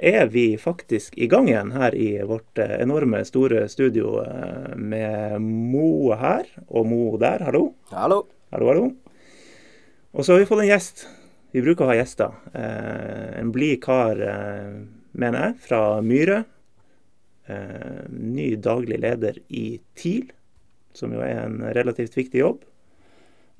er vi faktisk i gang igjen her i vårt eh, enorme, store studio eh, med Mo her og Mo der. Hallo. Hallo. Hallo, hallo. Og så har vi fått en gjest. Vi bruker å ha gjester. Eh, en blid kar, mener jeg, fra Myhre. Eh, ny daglig leder i TIL, som jo er en relativt viktig jobb.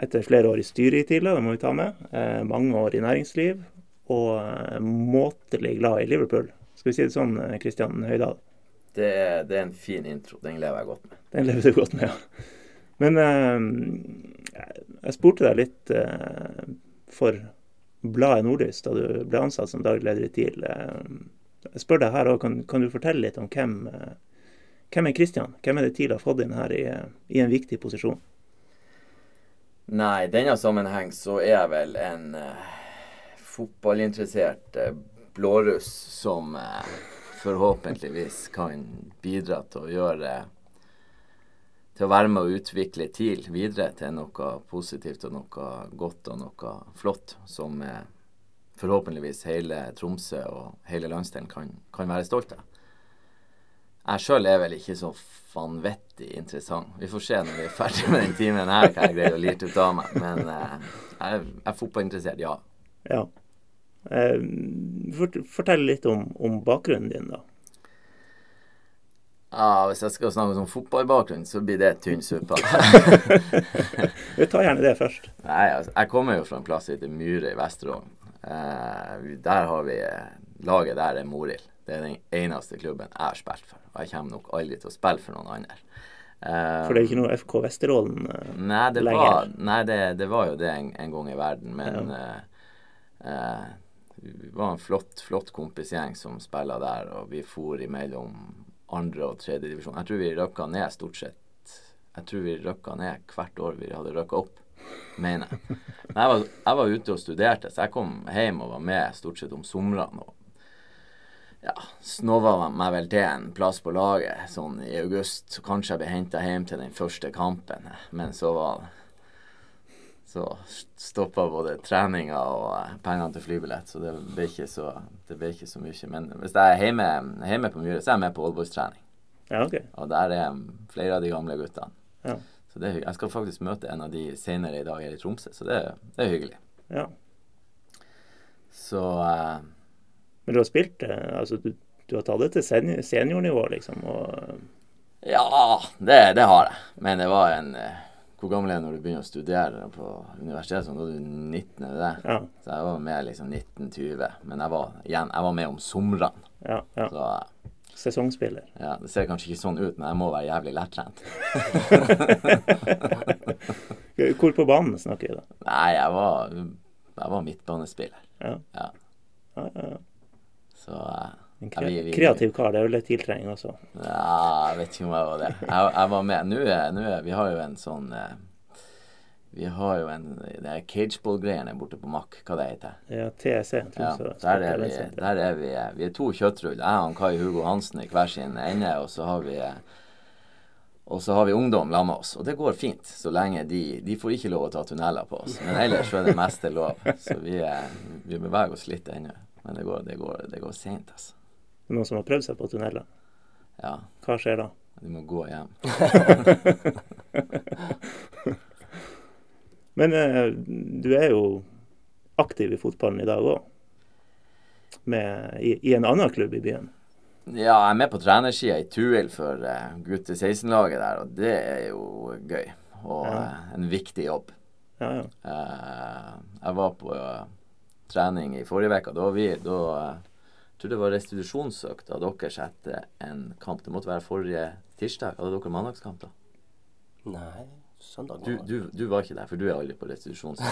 Etter flere år i styret i TIL, det må vi ta med. Eh, mange år i næringsliv. Og eh, måtelig glad i Liverpool. Skal vi si det sånn, Kristian Høydal? Det er, det er, en fin intro. Den lever jeg godt med. Den lever du godt med, ja. Men eh, jeg spurte deg litt eh, for bladet Nordlys da du ble ansatt som daglig leder i TIL. Eh, jeg spør deg her òg, kan, kan, du fortelle litt om hvem, eh, hvem er Kristian? Hvem er det TIL har fått inn her i, i en viktig posisjon? Nei, i denne sammenheng så er jeg vel en uh, fotballinteressert uh, blåruss som eh, forhåpentligvis kan bidra til å gjøre til å være med å utvikle TIL videre til noe positivt og noe godt og noe flott som forhåpentligvis hele Tromsø og hele landsdelen kan, kan være stolt av. Jeg sjøl er vel ikke så vanvittig interessant. Vi får se når vi er ferdig med den timen her hva jeg greier å lirte ut av meg. Men eh, jeg, er fotballinteressert, ja. Ja. Eh, fortell litt om, om, bakgrunnen din, da. Ja, Hvis jeg skal snakke om fotballbakgrunn, så blir det tynn suppe. Vi tar gjerne det først. Nei, altså, Jeg kommer jo fra en plass som heter Myhre i Vesterålen. Eh, der har vi eh, Laget der er Morild. Det er den eneste klubben jeg har spilt for. Og jeg kommer nok aldri til å spille for noen andre. Uh, for det er ikke noe FK Vesterålen uh, nei, det lenger? Var, nei, det, det, var jo det en, en gang i verden. Men ja. uh, vi var en flott, flott kompisgjeng som spilla der, og vi for imellom andre og tredje divisjon. Jeg tror vi røkka ned stort sett Jeg tror vi røkka ned hvert år vi hadde røkka opp, mener jeg. Men jeg var, jeg var ute og studerte, så jeg kom hjem og var med stort sett om somrene. og ja, snova meg vel til en plass på laget sånn i august. Så kanskje jeg ble henta hjem til den første kampen, men så var så stoppa både treninga og eh, pengene til flybillett, så det ble ikke så, det ble ikke så mye. Men hvis jeg er hjemme, hjemme på Myhre, så er jeg med på oldboys-trening. Ja, okay. Og der er flere av de gamle guttene. Ja. Så det, er jeg skal faktisk møte en av de senere i dag her i Tromsø, så det, det er hyggelig. Ja. Så uh, men du har spilt det? altså du, du har tatt det til seniornivå, liksom? Og... Ja, det, det, har jeg. Men det var en eh, Hvor gammel er du når du begynner å studere på universitetet? Sånn, da er du 19, er du det? Ja. Så jeg var med liksom 1920. Men jeg var, igjen, jeg var med om somrene. Ja, ja. Så, Sesongspiller. Ja, Det ser kanskje ikke sånn ut, men jeg må være jævlig lettrent. Hvor på banen snakker vi da? Nei, jeg var, jeg var midtbanespiller. Ja. ja. ja, ja. Så uh, ja, vi, vi, kreativ kar, det er vel litt tiltrenging også? Ja, jeg vet ikke om jeg var det. Jeg, jeg var med. Nå er, nå er, Vi har jo en sånn uh, vi har jo en det er cageball-greiene borte på Mack, hva det heter. Ja, TSE. Ja, der er vi, der er vi, vi er to kjøttrull. Jeg og Kai Hugo Hansen i hver sin ende, og så har vi og så har vi ungdom sammen med oss. Og det går fint, så lenge de De får ikke lov å ta tunneler på oss. Men ellers så er det meste lov. Så vi, vi beveger oss litt ennå. Men det går, det går, det går seint, altså. Noen som har prøvd seg på tunneler? Ja. Hva skjer da? De må gå hjem. Men eh, du er jo aktiv i fotballen i dag òg. I, I en annen klubb i byen? Ja, jeg er med på trenersida i Tuil for uh, gutte 16-laget der, og det er jo gøy. Og ja. uh, en viktig jobb. Ja, ja. Uh, jeg var på trening i forrige uke. Da var vi da, tror det var restitusjonsøkt av deres etter en kamp. Det måtte være forrige tirsdag. Hadde dere mandagskamp da? Nei. Søndag. Du, du, du, var ikke der, for du er aldri på restitusjonsøkt.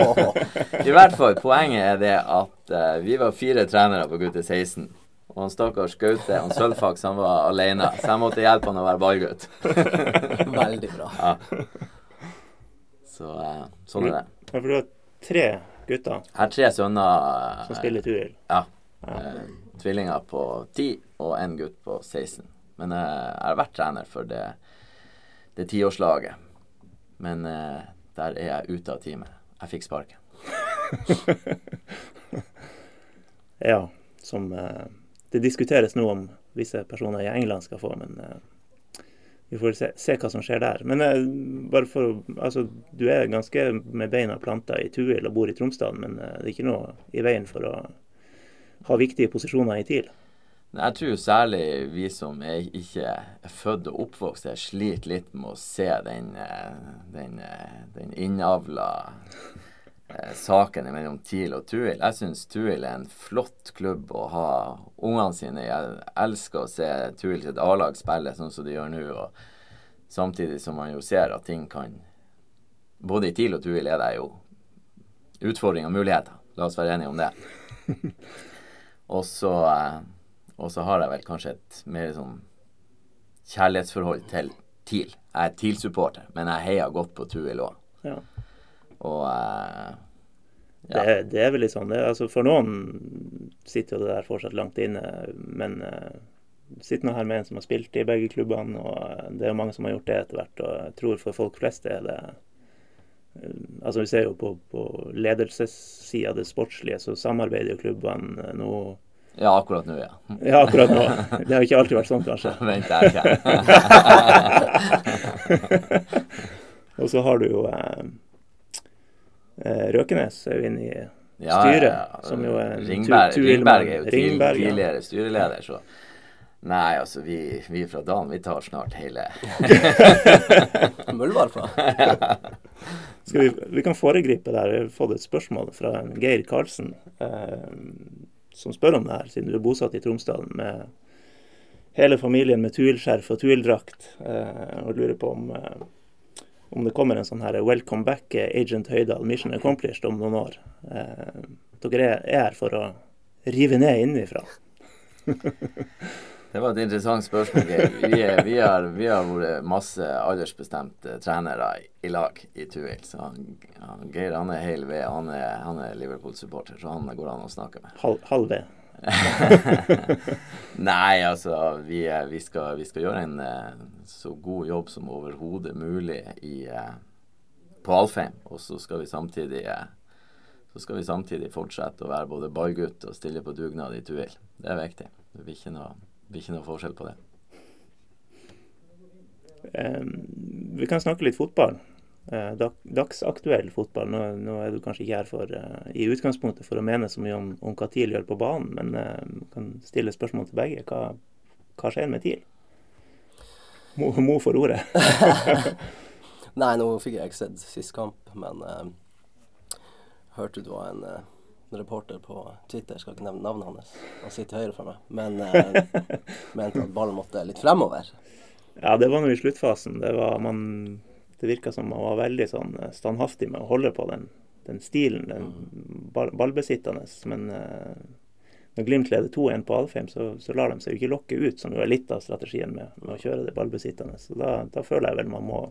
I hvert fall, poenget er det at uh, vi var fire trenere på gutte 16. Og han stakkars Gaute han Sølvfax han var alene, så jeg måtte hjelpe han å være ballgutt. Veldig bra. Ja. Så uh, sånn er det. Ja, for du har tre gutter? Jeg har tre sønner. Som spiller turil? Ja. Eh, tvillinger på 10 og en gutt på 16. Men eh, jeg har vært trener for det, det tiårslaget. Men eh, der er jeg ute av teamet. Jeg fikk sparken. ja. som det diskuteres nå om visse personer i England skal få, men vi får se, se hva som skjer der. Men eh, bare for Altså, du er ganske med beina planta i Tuil og bor i Tromsdalen, men eh, det er ikke noe i veien for å ha viktige posisjoner i TIL. Jeg tror særlig vi som er ikke er født og oppvokst her, sliter litt med å se den, eh, den, eh, den innavla eh, saken mellom TIL og Tuil. Jeg syns Tuil er en flott klubb å ha ungene sine. Jeg elsker å se Tuil sitt A-lag spille sånn som de gjør nå. og Samtidig som man jo ser at ting kan Både i TIL og Tuil er det jo utfordringer og muligheter. La oss være enige om det. og så eh, og så har jeg vel kanskje et mer sånn kjærlighetsforhold til TIL. Jeg er TIL-supporter, men jeg heier godt på Tuil òg. Ja. Og eh, Det, er- det er vel litt sånn. Det, altså for noen sitter jo det der fortsatt langt inne, men eh, sitter nå her med en som har spilt i begge klubbene, og det er jo mange som har gjort det etter hvert. Og jeg tror for folk flest er det Altså Vi ser jo på, på ledelsessida, det sportslige, så samarbeider jo klubbene eh, nå ja, akkurat nå, ja. Ja, akkurat nå. Det har ikke alltid vært sånn, kanskje. Vent, jeg ikke. Og så har du jo eh, eh, Røkenes er jo inne i styret, ja, ja. som jo er Ringberg. Ringberg er jo tidligere styreleder, så Nei, altså, vi, vi fra Dan, vi tar snart hele Muldvarpa. Skal vi, vi kan foregripe der. Vi har fått et spørsmål fra en Geir Karlsen, eh, som spør om det her, siden du er bosatt i Tromsdalen med hele familien med tuilskjerf og tuildrakt, eh, og lurer på om, eh, om det kommer en sånn her 'Welcome back, eh, Agent Høydal, mission accomplished' om noen år. Eh, dere er, er her for å rive ned innenfra. Det var et interessant spørsmål. Vi, er- vi, har, vi har vært masse aldersbestemte trenere i, i lag i Tuil. Så han, han, Geir han er hel ved. Han er, er Liverpool-supporter, så han går an å snakke med. Halv, halv ved. Nei, altså vi, vi, skal, vi skal gjøre en eh, så god jobb som overhodet mulig i, eh, på Alfheim. Og så skal vi samtidig eh, så skal vi samtidig fortsette å være både ballgutt og stille på dugnad i Tuil. Det er viktig. Det blir ikke noe, det blir ikke noe forskjell på det. Um, vi kan snakke litt fotball. Uh, dag, dagsaktuell fotball. Nå, nå er du kanskje ikke her for, uh, i utgangspunktet for å mene så mye om, om hva TIL gjør på banen, men uh, kan stille spørsmål til begge. Hva, hva skjer med TIL? Mo, Mo for ordet. Nei, nå fikk jeg ikke sett sist kamp, men hørte det var en reporter på Twitter, jeg skal ikke nevne navnet hans, han sitter høyre for meg, men eh, mente at ballen måtte litt fremover. Ja, det var nå i sluttfasen. Det, var, man, det virka som man var veldig sånn eh, standhaftig med å holde på den, den stilen, den ball, ballbesittende. Men eh, når Glimt leder 2-1 på Alfheim, så, så lar de seg jo ikke lokke ut, som jo er litt av strategien med, med å kjøre det ballbesittende. Så da, da føler jeg vel man må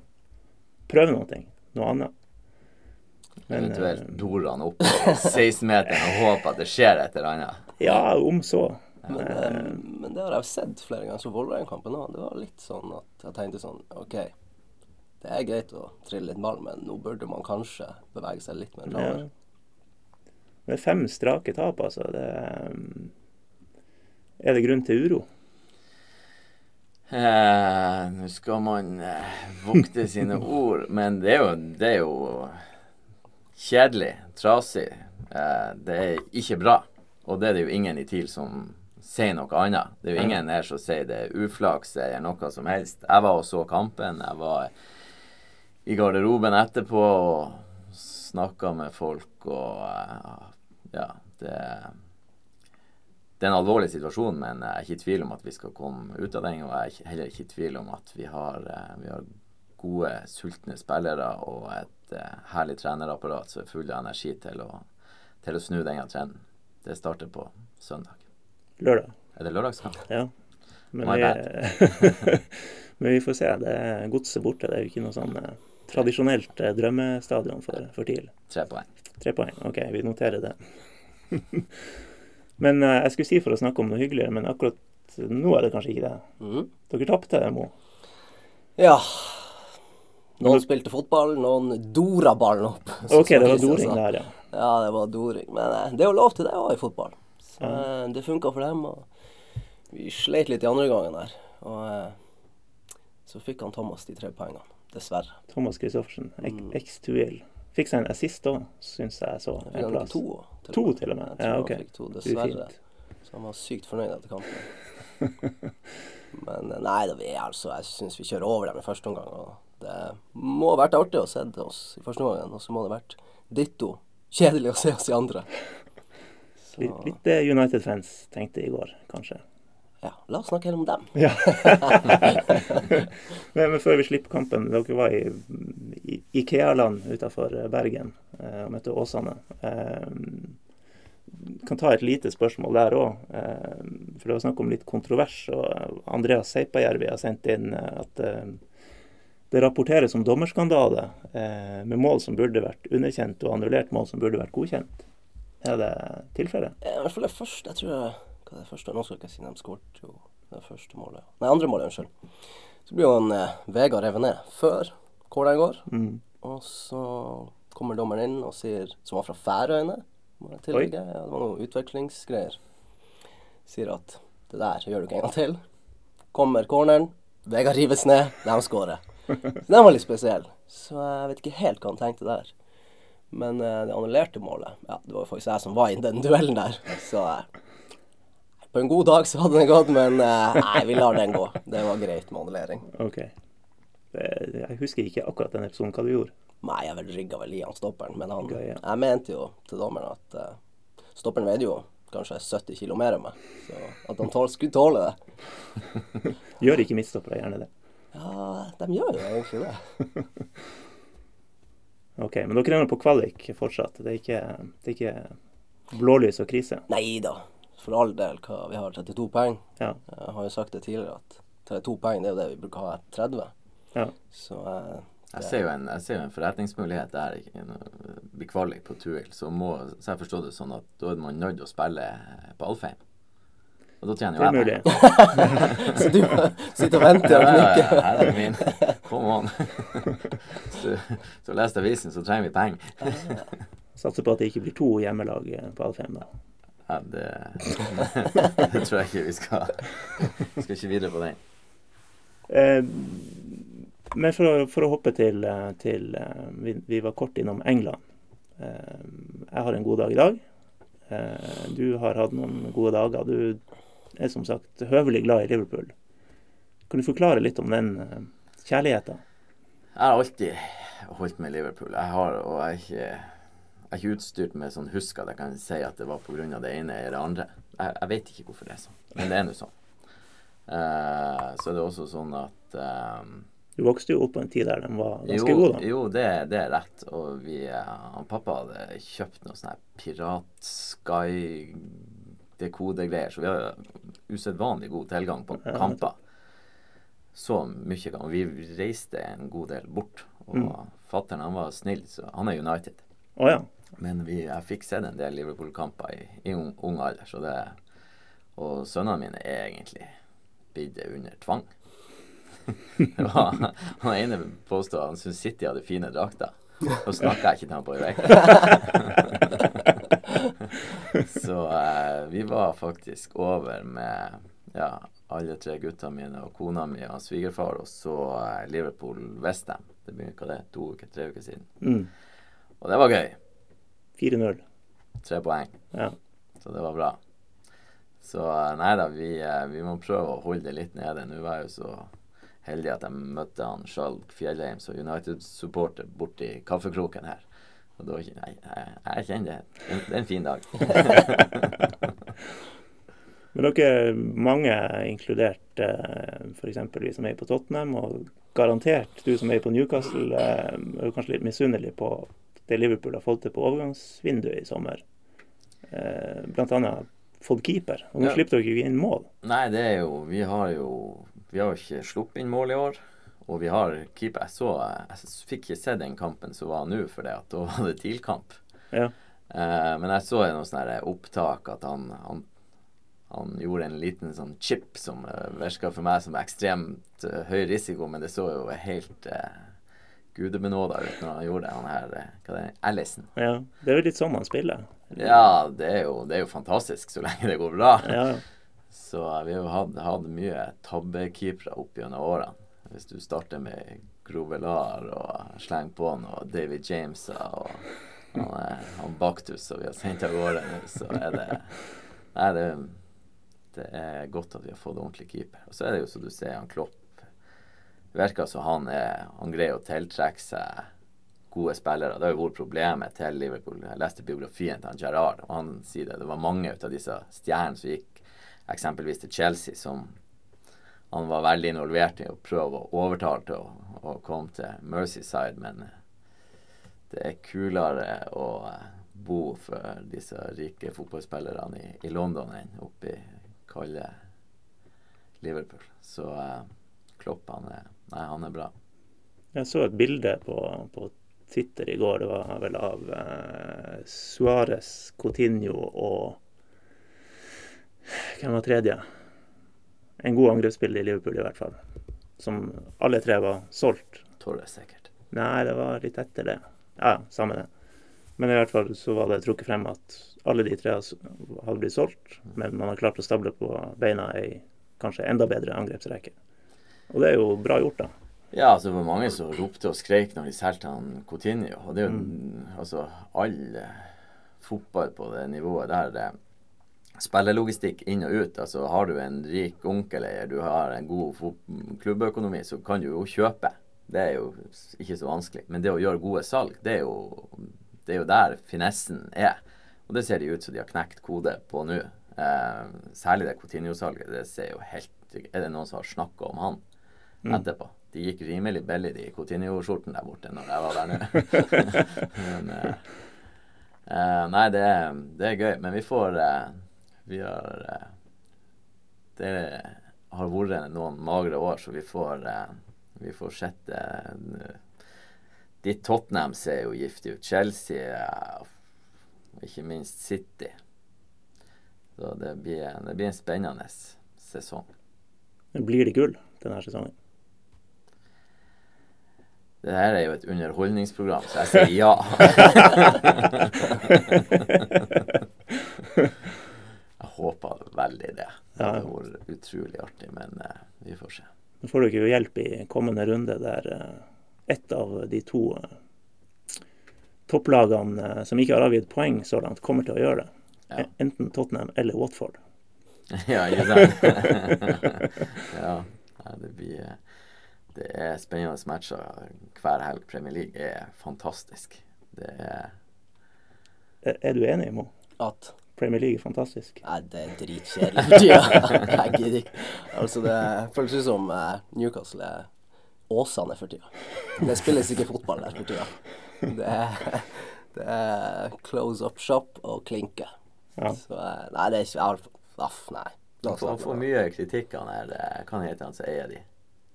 prøve noe, noe annet. Men, Eventuelt eh, dor han opp på 16-meteren og håper at det skjer et eller annet. Ja, om så. Men, Eh, eh, men det har jeg sett flere ganger, så Vålerenga-kampen òg. Det var litt sånn at jeg tenkte sånn OK, det er greit å trille litt ball, men nå burde man kanskje bevege seg litt mer ja. lavere. Det er fem strake tap, altså. Det, eh, er det grunn til uro? Eh, Nå skal man eh, vokte sine ord, men det er jo, det er jo kjedelig, trasig. Eh, det er ikke bra. Og det er det jo ingen i TIL som sier noe annet. Det er jo ingen her som sier det er uflaks eller noe som helst. Jeg var og så kampen. Jeg var i garderoben etterpå og snakka med folk og eh, Ja, det det er en alvorlig situasjon, men jeg er ikke i tvil om at vi skal komme ut av den. Og jeg er heller ikke i tvil om at vi har, eh, vi har gode, sultne spillere og et eh, herlig trenerapparat som er full av energi til å, til å snu denne trenden. Det starter på søndag. Lørdag. Er det lørdagskamp? Ja. Men My vi, men vi får se. Det er Godset borte. Det er jo ikke noe sånn eh, tradisjonelt eh, drømmestadion for, for TIL. Tre poeng. Tre poeng. OK, vi noterer det. men eh, jeg skulle si for å snakke om noe hyggeligere, men akkurat nå er det kanskje ikke det. Mm. Dere tapte, Mo. Ja. Noen spilte fotball, noen dora ballen opp. OK, det var doring der, ja. Ja, det var doring. Men eh, det er jo lov til det òg i fotball. Så ja. det funka for dem. Og vi sleit litt i andre gangen der. Og eh, så fikk han Thomas de tre poengene. Dessverre. Thomas Christoffersen, Mm. X2L. Fikk seg en assist òg, syns jeg så. En plass. to, til To til og med? Ja, ok. er dessverre. Så han var sykt fornøyd etter kampen. Men eh, nei da, vi er altså Jeg syns vi kjører over dem i første omgang. Og det må ha vært artig å se oss i første omgang, og så må det ha vært ditto kjedelig å se oss i andre. Så Litt, det United-fans tenkte i går, kanskje. ja, la oss snakke heller om dem. Ja. men, men før vi slipper kampen, dere var i, i Ikea-land Bergen eh, og møtte Åsane. Eh, kan ta et lite spørsmål der òg, eh, for det var snakk om litt kontrovers. og Andreas Seipajärvi har sendt inn eh, at eh, det rapporteres om dommerskandale eh, med mål som burde vært underkjent, og annullert mål som burde vært godkjent. Er det tilfellet? Eh, I hvert fall det første. Jeg tror jeg, Hva er det første? Nå skal jeg ikke si de skåret jo det første målet. Nei, andre målet, unnskyld. Så blir jo han eh, Vegard revet ned før corneren går. Mm. Og så kommer dommeren inn og sier, som var fra Færøyene, må jeg tillegge, ja, det var noen utvekslingsgreier, sier at det der gjør du ikke en gang til. Kommer corneren, Vegard rives ned, de skårer. Så den var litt spesiell. Så jeg vet ikke helt hva han tenkte der. Men eh, det annullerte målet, ja, det var faktisk jeg som var i den duellen der. Så eh, på en god dag så hadde den gått, men eh, nei, vi lar den gå. Det var greit med annullering. OK. Jeg husker ikke akkurat den episoden hva du gjorde. Nei, jeg vel rigga vel i han stopperen, men han, okay, ja. jeg mente jo til dommeren at uh, stopperen veide jo kanskje 70 kilo mer enn meg, så at han tål, skulle tåle det. Gjør ikke midtstoppere gjerne det? Ja, de gjør jo egentlig det. OK, men dere er nå på kvalik fortsatt. Det er ikke, det er ikke blålys og krise? Nei da, for all del. Hva, vi har 32 poeng. Ja. Jeg har jo sagt det tidligere at 32 poeng det er jo det vi bruker å ha etter 30. ja. Så eh, Jeg ser jo en, jeg ser en forretningsmulighet der. Blir kvalik på Tuil, så må så jeg forstår det sånn at da er man nødt til å spille på Alfheim. Og da tjener Det jo er jeg mulig. penger. Så du sitter og venter og ja, knikker. ja, her er min. Come on. Du, har lest avisen, så trenger vi penger. Satser på at det ikke blir to hjemmelag eh, på Alfheim. da. Ja, det, det tror jeg ikke vi skal Vi skal ikke videre på den. Men for å, for å hoppe til, eh, til eh, vi, vi var kort innom England. Eh, jeg har en god dag i dag. Du har hatt noen gode dager. Du er som sagt høvelig glad i Liverpool. Kan du forklare litt om den kjærligheten? Jeg har alltid holdt med Liverpool. Jeg har, og jeg jeg er ikke utstyrt med sånn husk at jeg kan si at det var pga. det ene eller det andre. Jeg, jeg vet ikke hvorfor det er sånn, men det er nå sånn. Uh, så er det også sånn at eh, Du vokste jo opp på en tid der de var ganske jo, gode. Jo, det, det er rett. Og vi, eh, han pappa hadde kjøpt noe sånn her Pirat-Sky-dekodegreier, så vi har usedvanlig god tilgang på kamper. Så mye kan vi reiste en god del bort. Og Mm. fattern han var snill, så han er United. Oh, ja. Men vi, jeg fikk sett en del Liverpool-kamper i, i ung, ung alder, så det Og sønnene mine er egentlig blitt under tvang. det var, han ene påstod han syntes City hadde fine drakter. Så snakka jeg ikke til han på en uke. så eh, vi var faktisk over med ja, alle tre gutta mine og kona mi og svigerfar, og så eh, Liverpool Westham. Det begynte ikke det, to uker, tre uker siden. Mm. Og det var gøy. 4-0. Tre poeng. Ja. Så det var bra. Så eh, nei da, vi, eh, vi må prøve å holde det litt nede. Nå var jeg jo så heldig at jeg møtte han Skjalg Fjellheim som United-supporter borti kaffekroken her. Og da Nei, jeg, jeg kjenner det. Det er en- Det er en fin dag. Men dere, mange inkludert eh, f.eks. vi som er på Tottenham, og garantert du som er på Newcastle, eh, er kanskje litt misunnelig på det Liverpool har fått til på overgangsvinduet i sommer. Eh, blant annet fått keeper. Og nå Ja. slipper dere ikke inn mål. Nei, det er jo Vi har jo Vi har jo ikke sluppet inn mål i år. Og vi har keeper. Jeg så Jeg fikk ikke se den kampen som var nå, for da var det TIL-kamp. Ja. Eh, men jeg så noen sånn opptak at han, han, han gjorde en liten sånn chip som uh, virka for meg som ekstremt uh, høy risiko, men det så jo helt uh, gudebenåda ut når han gjorde det. Han her, uh, hva det er, Allison. Ja, det er jo litt sånn han spiller. Ja, det er, jo, det er jo fantastisk så lenge det går bra. Ja, Så vi har hatt, hatt mye tabbekeepere opp gjennom årene. Hvis du starter med Grovelar og slenger på noe David James og han, eh, han Baktus som vi har sendt av gårde nå, så er det Nei, det, det er godt at vi har fått ordentlig keeper. Og så er det jo som du ser, han Klopp virker som han, han greier å tiltrekke seg gode spillere. Det har jo vært problemet til Liverpool. Jeg leste biografien til han Gerrard, og han sier det. Det var mange av disse stjernene som gikk eksempelvis til Chelsea, som han var veldig involvert i å prøve å overtale til å, å komme til Mercyside, men det er kulere å bo for disse rike fotballspillerne i, i London enn oppe i kalde Liverpool. Så eh, Klopp, han er, nei, han er bra. Jeg så et bilde på, på Twitter i går. Det var vel av eh, Suárez, Coutinho og Hvem var tredje? En god angrepsspiller i Liverpool, i hvert fall. Som alle tre var solgt. Torres, sikkert. Nei, det var litt etter det. Ja, samme det. Men i hvert fall så var det trukket frem at alle de tre hadde blitt solgt, men man har klart å stable på beina ei kanskje enda bedre angrepsrekke. Og det er jo bra gjort, da. Ja, altså det var mange som ropte og skreik når de solgte han Coutinho. Og det er jo mm. altså all eh, fotball på det nivået der det spillerlogistikk inn og ut. Altså har du en rik onkel eller du har en god klubbøkonomi, så kan du jo kjøpe. Det er jo ikke så vanskelig. Men det å gjøre gode salg, det er jo, det er jo der finessen er. Og det ser de ut som de har knekt kode på nå. Eh, særlig det Coutinho-salget. Det ser jo helt Er det noen som har snakka om han mm. etterpå? De gikk rimelig billig, de Coutinho-skjortene der borte, når jeg var der nå. Men eh, eh, Nei, det det er, gøy. Men vi får eh, Vi har eh, Det har vært noen magre år, så vi får eh, vi får sett De Tottenham ser jo giftig ut. Chelsea og ikke minst City. Så det blir, det blir en spennende sesong. Blir det gull denne sesongen? Det her er jo et underholdningsprogram, så jeg sier ja. veldig det. Det hadde vært utrolig artig, men uh, vi får se. Nå får du ikke hjelp i kommende runde, der uh, ett av de to uh, topplagene som ikke har avgitt poeng så langt, kommer til å gjøre det. Ja. Enten Tottenham eller Watford. ja, ikke sant? ja, det blir det er spennende matcher hver helg. Premier League er fantastisk. Det er Er du enig, Mo? At? Premier League er fantastisk? Nei, det er dritkjedelig for. Jeg gidder ikke. Altså, det føles ut som uh, Newcastle er Åsane for tida. Det spilles ikke fotball der for tida. Det er, det er close up shop og klinke. Ja. Så uh, Nei, det er ikke Aff, nei. Han får mye kritikk, han her. Kan hete han som eier de?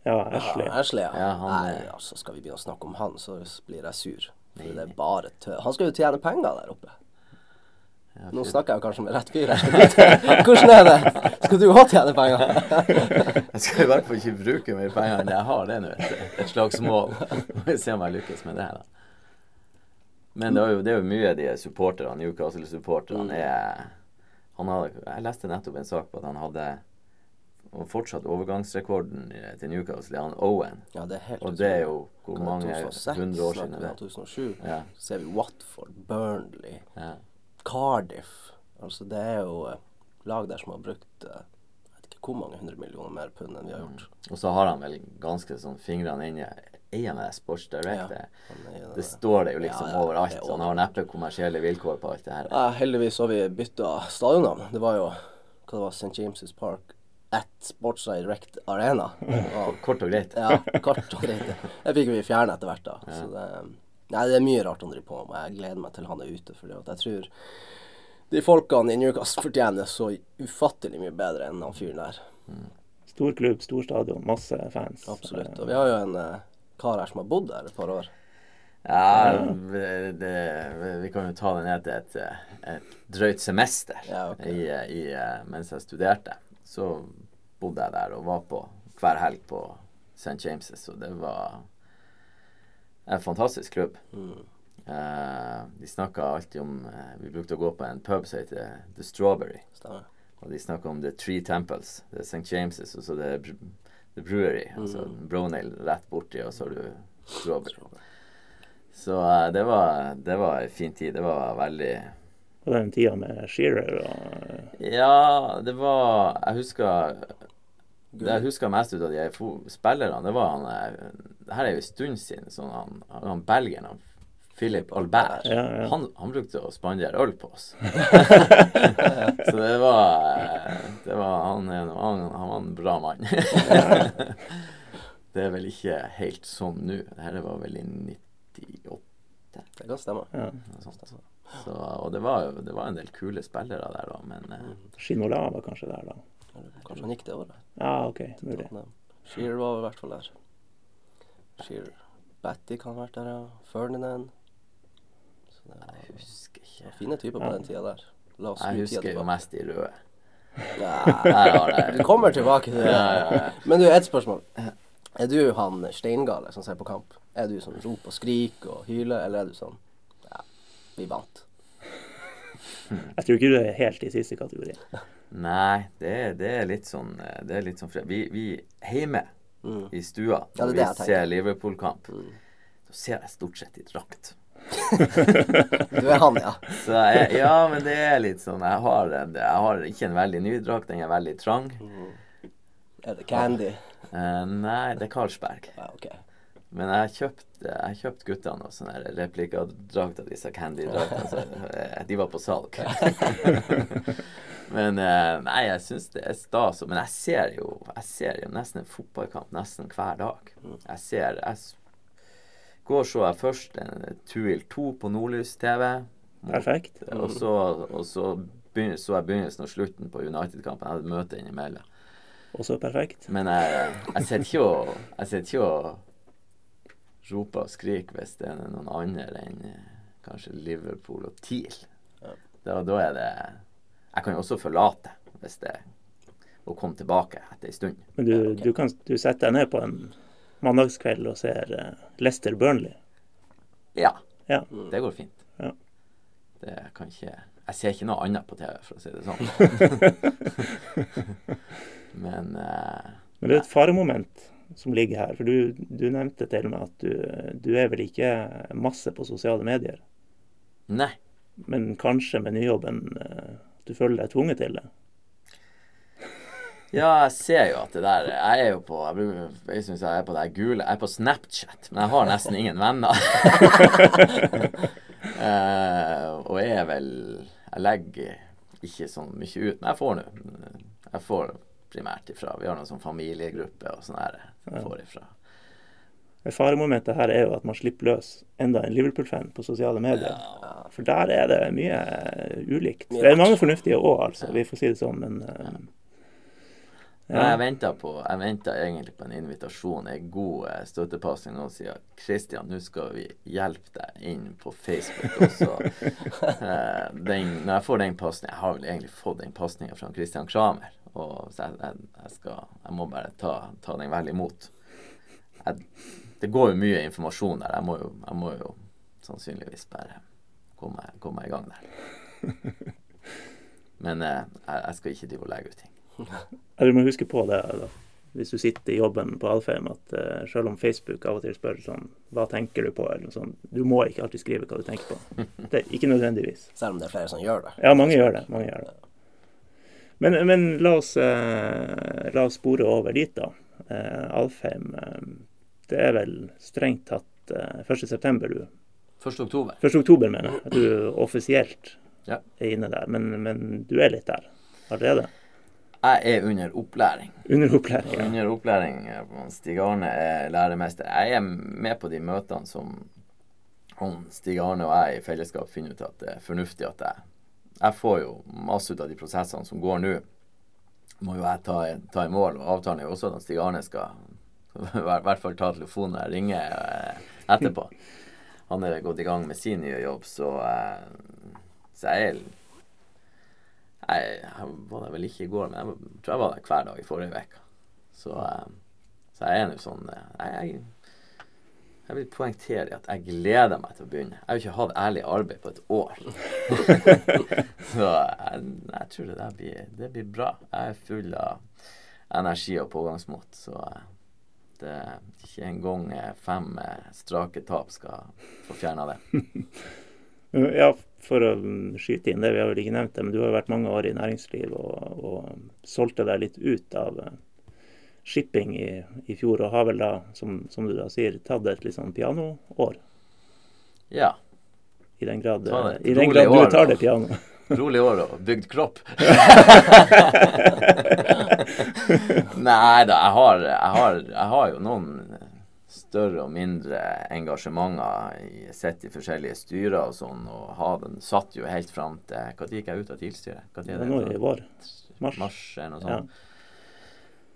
Ja, Ashley. Ja, Ashley, ja. ja han, Nei, altså skal vi begynne å snakke om han, så blir jeg sur. For det er bare tøv. Han skal jo tjene penger der oppe. Ja, Nå snakker jeg kanskje med rett fyr. Hvordan er det? Skal du òg tjene penger? jeg skal i hvert fall ikke bruke mer penger enn jeg har, det nå. Et slags mål. Må vi se om jeg lykkes med det. her da. Men det er jo, det er jo mye de supporterne, Newcastle-supporterne, mm. er han hadde, Jeg leste nettopp en sak på at han hadde og fortsatt overgangsrekorden til Newcastle han Owen. Ja, det er helt og det er jo hvor mange hundre år siden det er. 2007. Ja. Ser vi Watford, Burnley, ja. Cardiff. Altså det er jo eh, lag der som har brukt eh, jeg vet ikke hvor mange hundre millioner mer pund enn vi har gjort. Mm. Og så har han vel ganske sånn fingrene inne Eier med Sports Direct. Ja, det, det står det jo liksom ja, ja, overalt. Så han har neppe kommersielle vilkår på alt det her. Ja, heldigvis har vi bytta stadionnavn. Det var jo hva det var, St. James' Park at Sports Direct Arena. Og, kort og greit. ja, kort og greit. Det fikk vi fjerne etter hvert, da. Så det, nei, det er mye rart han driver på med. Jeg gleder meg til han er ute. For jeg tror de folkene i Newcastle fortjener så ufattelig mye bedre enn han fyren der. Mm. Stor klubb, stor stadion, masse fans. Absolutt. Og vi har jo en uh, kar her som har bodd der et par år. Ja, det, vi kan jo ta det ned til et, et drøyt semester ja, okay. i, i, mens jeg studerte så bodde jeg der og var på hver helg på St. James' og det var en fantastisk klubb. Mm. Eh, de snakka alltid om eh, Vi brukte å gå på en pub som heter The Strawberry. Stemmer. Og de snakka om The Three Temples. Det er St. James' og så det er The Brewery. Altså Bronail Brownale rett borti, og så har du Strawberry. Så eh, det var Det var en fin tid. Det var veldig Og den tida med Shearer og Ja, det var Jeg husker Det jeg husker mest ut av de spillerne, det var han eh, Det her er jo en stund siden. Sånn han, han belgieren, Philip Albert, Ja, ja. Han, han brukte å spandere øl på oss. Så det var eh, Det var Han, han, han var en bra mann. det er vel ikke helt sånn nå. Dette var vel i 98. Det kan stemme. ja. sånt. Så, og det var det var en del kule spillere der, da, men eh, Shinola var kanskje der, da. Kanskje han gikk det året. Ja, OK. Mulig. Shearer var i hvert fall der. Shearer. Batty kan ha vært der, ja. Ferdinand. Så det var jeg husker ikke. fine typer på den tida der. La oss Jeg husker jo mest de røde. Nei, Du kommer tilbake til det. Ja, ja, ja. Men du, et spørsmål. Er du han steingale som ser på kamp? Er du sånn rop og skrik og hyler, eller er du sånn Ja, vi vant. Jeg tror ikke du er helt i siste kategori. Nei, det det er litt sånn eh, Det er litt sånn. Vi, vi hjemme Mm. i stua, Ja, når vi ser Liverpool-kamp, Mm. så ser jeg stort sett i drakt. Du er han, ja. Så jeg, ja, men det er litt sånn Jeg har, en, jeg har ikke en veldig ny drakt, den er veldig trang. Er det Candy? Uh, nei, det er Carlsberg. Ja, okay. Men jeg har kjøpt, jeg kjøpt guttene og sånne her replikadrakt disse Candy-draktene. Eh, de var på salg. men eh, nei, jeg syns det er stas. Men jeg ser jo jeg ser jo nesten en fotballkamp nesten hver dag. Jeg ser jeg går så jeg først en Tuil 2 på Nordlys TV. Perfekt. Og så, og så begynner, så jeg begynnelsen og slutten på United-kampen. Jeg hadde møte innimellom. Også perfekt. Men jeg, jeg sitter ikke og Jeg sitter ikke og roper og skriker hvis det er noen andre enn eh, kanskje Liverpool og TIL. Da, da er det Jeg kan jo også forlate hvis det og komme tilbake etter en stund. Men du, du kan du setter deg ned på en mandagskveld og ser uh, Lester Burnley. Ja, Ja. det går fint. Ja. Det kan ikke Jeg ser ikke noe annet på TV, for å si det sånn. Men uh, Men det er et faremoment som ligger her. For du, du nevnte til med at du, du er vel ikke masse på sosiale medier. Nei. Men kanskje med nyjobben eh, du føler deg tvunget til det. Ja, jeg ser jo at det der Jeg er jo på Jeg, jeg synes jeg er på det gule Jeg er på Snapchat, men jeg har nesten ingen venner. uh, og jeg er vel Jeg legger ikke så mye ut, men jeg får nå Jeg får primært ifra Vi har noen sånn familiegruppe og sånn her. Jeg får ifra. Men Faremomentet her er jo at man slipper løs enda en Liverpool-fan på sosiale medier. For der er det mye eh, ulikt. Mye Det er mange fornuftige òg, altså. Vi får si det sånn, men ja. Jeg venta på Jeg ventet egentlig på en invitasjon, en god støttepassing, støttepasning. Noen sier 'Christian, nå skal vi hjelpe deg inn på Facebook'. Og så eh, den, Når jeg får den pasningen Jeg har vel egentlig fått den pasninga fra Christian Kramer. Og så jeg, jeg, jeg skal Jeg må bare ta, ta den vel imot. Jeg, det går jo mye informasjon der. Jeg må jo, jeg må jo sannsynligvis bare komme, komme i gang der. Men eh, jeg, skal ikke drive og legge ut ting. Ja, Du må huske på det da. hvis du sitter i jobben på Alfheim, at eh, selv om Facebook av og til spør sånn Hva tenker du på? eller noe sånt, Du må ikke alltid skrive hva du tenker på. Det Ikke nødvendigvis. Selv om det er flere som gjør det. Ja, mange gjør det. mange gjør det. Men, men la, oss, eh, la oss spore over dit, da. Eh, Alfheim, eh, det er vel strengt tatt eh, 1.9. du 1. oktober. 1. oktober, mener jeg. At du offisielt Ja. er inne der. Men, men du er litt der allerede. Jeg er under opplæring. Under opplæring. ja. Under opplæring. eh, Stig Arne er læremester. Jeg er med på de møtene som Stig Arne og jeg i fellesskap finner ut at det er fornuftig at jeg Jeg får jo masse ut av de prosessene som går nå. Må jo jeg ta, ta i mål. Og avtalen er jo også at Stig Arne skal i hvert fall ta telefonen når jeg ringer eh, etterpå. Han er gått i gang med sin nye jobb, så, eh, så jeg jeg, jeg var der vel ikke i går, men jeg tror jeg var der hver dag i forrige uke. Så, eh, så jeg er nå sånn jeg, jeg, jeg vil poengtere at jeg gleder meg til å begynne. Jeg har jo ikke hatt ærlig arbeid på et år. så jeg, jeg, tror det der blir, det blir bra. Jeg er full av energi og pågangsmot. Så eh, det er ikke engang fem strake tap skal få fjerna det. ja, for å skyte inn det, vi har vel ikke nevnt det, men du har jo vært mange år i næringsliv og, og solgte deg litt ut av shipping i, i, fjor, og har vel da, som, som, du da sier, tatt et litt sånn pianoår. Ja. I den grad, i den grad du tar det piano. Rolig år og bygd kropp. Nei da, jeg har, jeg, har, jeg har, jo noen større og mindre engasjementer i, sett i forskjellige styrer og sånn, og har den satt jo helt fram til Når gikk jeg ut av TIL-styret? Det var nå i vår. Mars. Mars eller noe sånt. Ja.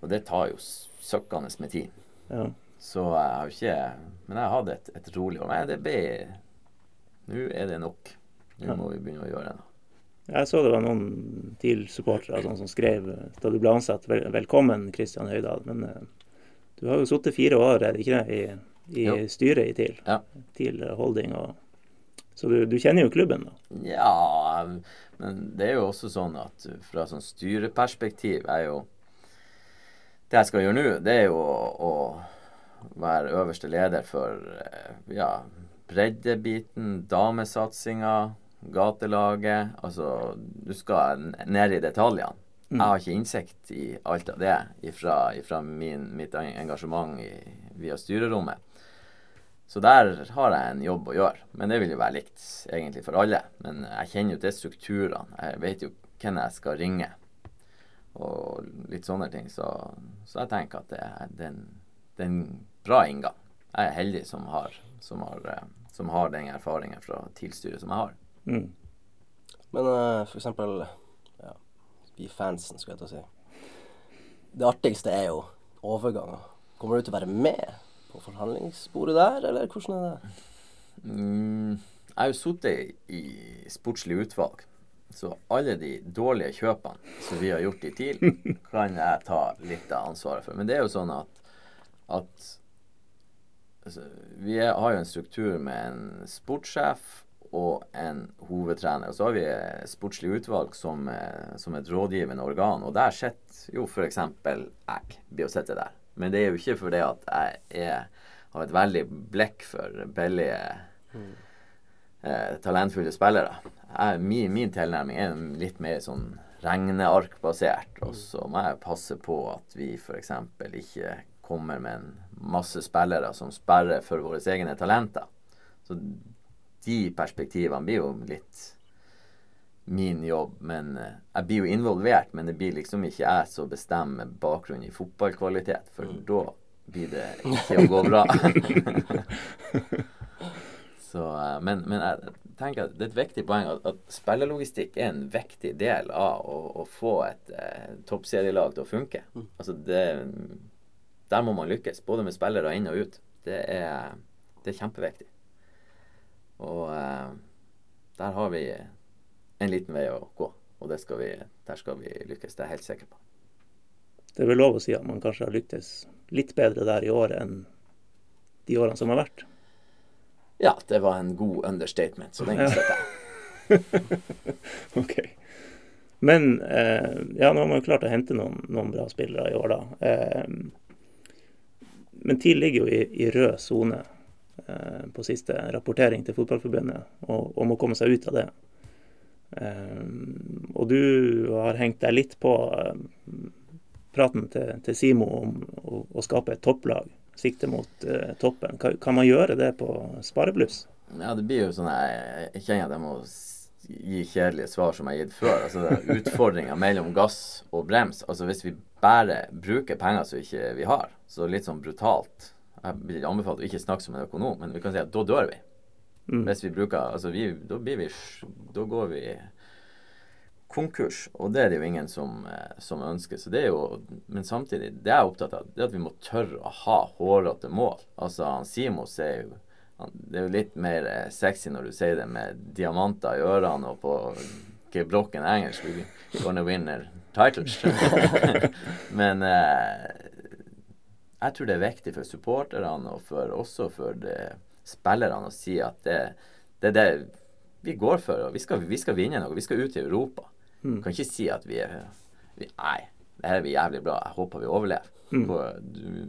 Og det tar jo søkkende med tid. Ja. Så jeg har jo ikke Men jeg hadde et, et rolig år. Men det ble Nå er det nok. Nå må vi begynne å gjøre det. Jeg så det var noen TIL-supportere sånn, som skrev da du ble ansatt vel, 'Velkommen, Kristian Høydahl'. Men uh, du har jo sittet fire år, er det ikke det, i, i styret i TIL? Ja. TIL Holding og Så du, du, kjenner jo klubben, da? Ja, men det er jo også sånn at fra sånn styreperspektiv er jo det jeg skal gjøre nå, det er jo å, å være øverste leder for eh, ja, breddebiten, damesatsinga, gatelaget. Altså, du skal ned i detaljene. Mm. Jeg har ikke innsikt i alt av det fra mitt engasjement i, via styrerommet. Så der har jeg en jobb å gjøre. Men det vil jo være likt egentlig for alle. Men jeg kjenner jo til strukturene. Jeg vet jo hvem jeg skal ringe og litt sånne ting. Så, så jeg tenker at det er, det, er en, det er, en, bra inngang. Jeg er heldig som har, som har, eh, som har den erfaringen fra tilstyret som jeg har. Mm. Men uh, for eksempel ja, vi fansen, skulle jeg til å si. Det artigste er jo overganger. Kommer du til å være med på forhandlingsbordet der, eller hvordan er det? Mm, jeg har jo sittet i sportslig utvalg. Så alle de dårlige kjøpene som vi har gjort i TIL, kan jeg ta litt av ansvaret for. Men det er jo sånn at, at altså, Vi har jo en struktur med en sportssjef og en hovedtrener. Og så har vi sportslig utvalg som, som et rådgivende organ. Og der sitter jo f.eks. jeg blir å sitte der. Men det er jo ikke fordi at jeg er, har et veldig blikk for billige mm. eh, talentfulle spillere jeg, min, min, tilnærming er litt mer sånn regnearkbasert. Og så må jeg passe på at vi f.eks. ikke kommer med en masse spillere som sperrer for våre egne talenter. Så de perspektivene blir jo litt min jobb. Men eh, jeg blir jo involvert, men det blir liksom ikke jeg som bestemmer bakgrunnen i fotballkvalitet. For mm. da blir det ikke å gå bra. Så, eh, men, men jeg, tenker at det er et viktig poeng at, at spillerlogistikk er en viktig del av å, å få et eh, toppserielag til å funke. Mm. Altså det, der må man lykkes, både med spillere inn og ut. Det er, det er kjempeviktig. Og eh, der har vi en liten vei å gå. Og skal vi, der skal vi lykkes. Det er jeg helt sikker på. Det er vel lov å si at man kanskje har lyktes litt bedre der i år enn de årene som har vært? Ja, det var en god understatement, så den støtter jeg. ok. Men eh, ja, nå har man jo klart å hente noen, noen bra spillere i år, da. Eh, men TIL ligger jo i, i rød sone på siste rapportering til Fotballforbundet, og, og, må komme seg ut av det. Eh, og du har hengt deg litt på eh, praten til, til Simo om å, å skape et topplag sikte mot uh, toppen. Kan, kan, man gjøre det på sparebluss? Ja, det blir jo sånn Jeg, jeg kjenner at jeg må gi kjedelige svar som jeg har gitt før. Altså Utfordringa mellom gass og brems. Altså Hvis vi bare bruker penger som ikke vi har, så litt sånn brutalt Jeg vil anbefale å ikke snakke som en økonom, men vi kan si at da dør vi. Mm. Hvis vi bruker Altså vi, da blir vi Da går vi konkurs, og det er det jo ingen som, eh, som, ønsker. Så det er jo, Men samtidig, det jeg er opptatt av, det er at vi må tørre å ha hårete mål. Altså, han Simos er jo Det er jo litt mer eh, sexy når du sier det med diamanter i ørene og på gebrokken engelsk. We're gonna win titles. men eh, jeg tror det er viktig for supporterne og for, også for spillerne å si at det, det er det vi går for. og Vi skal, vi skal vinne noe. Vi skal ut i Europa. Mm. Vi kan ikke si at vi er vi, Nei, det her blir jævlig bra. Jeg håper vi overlever. Mm.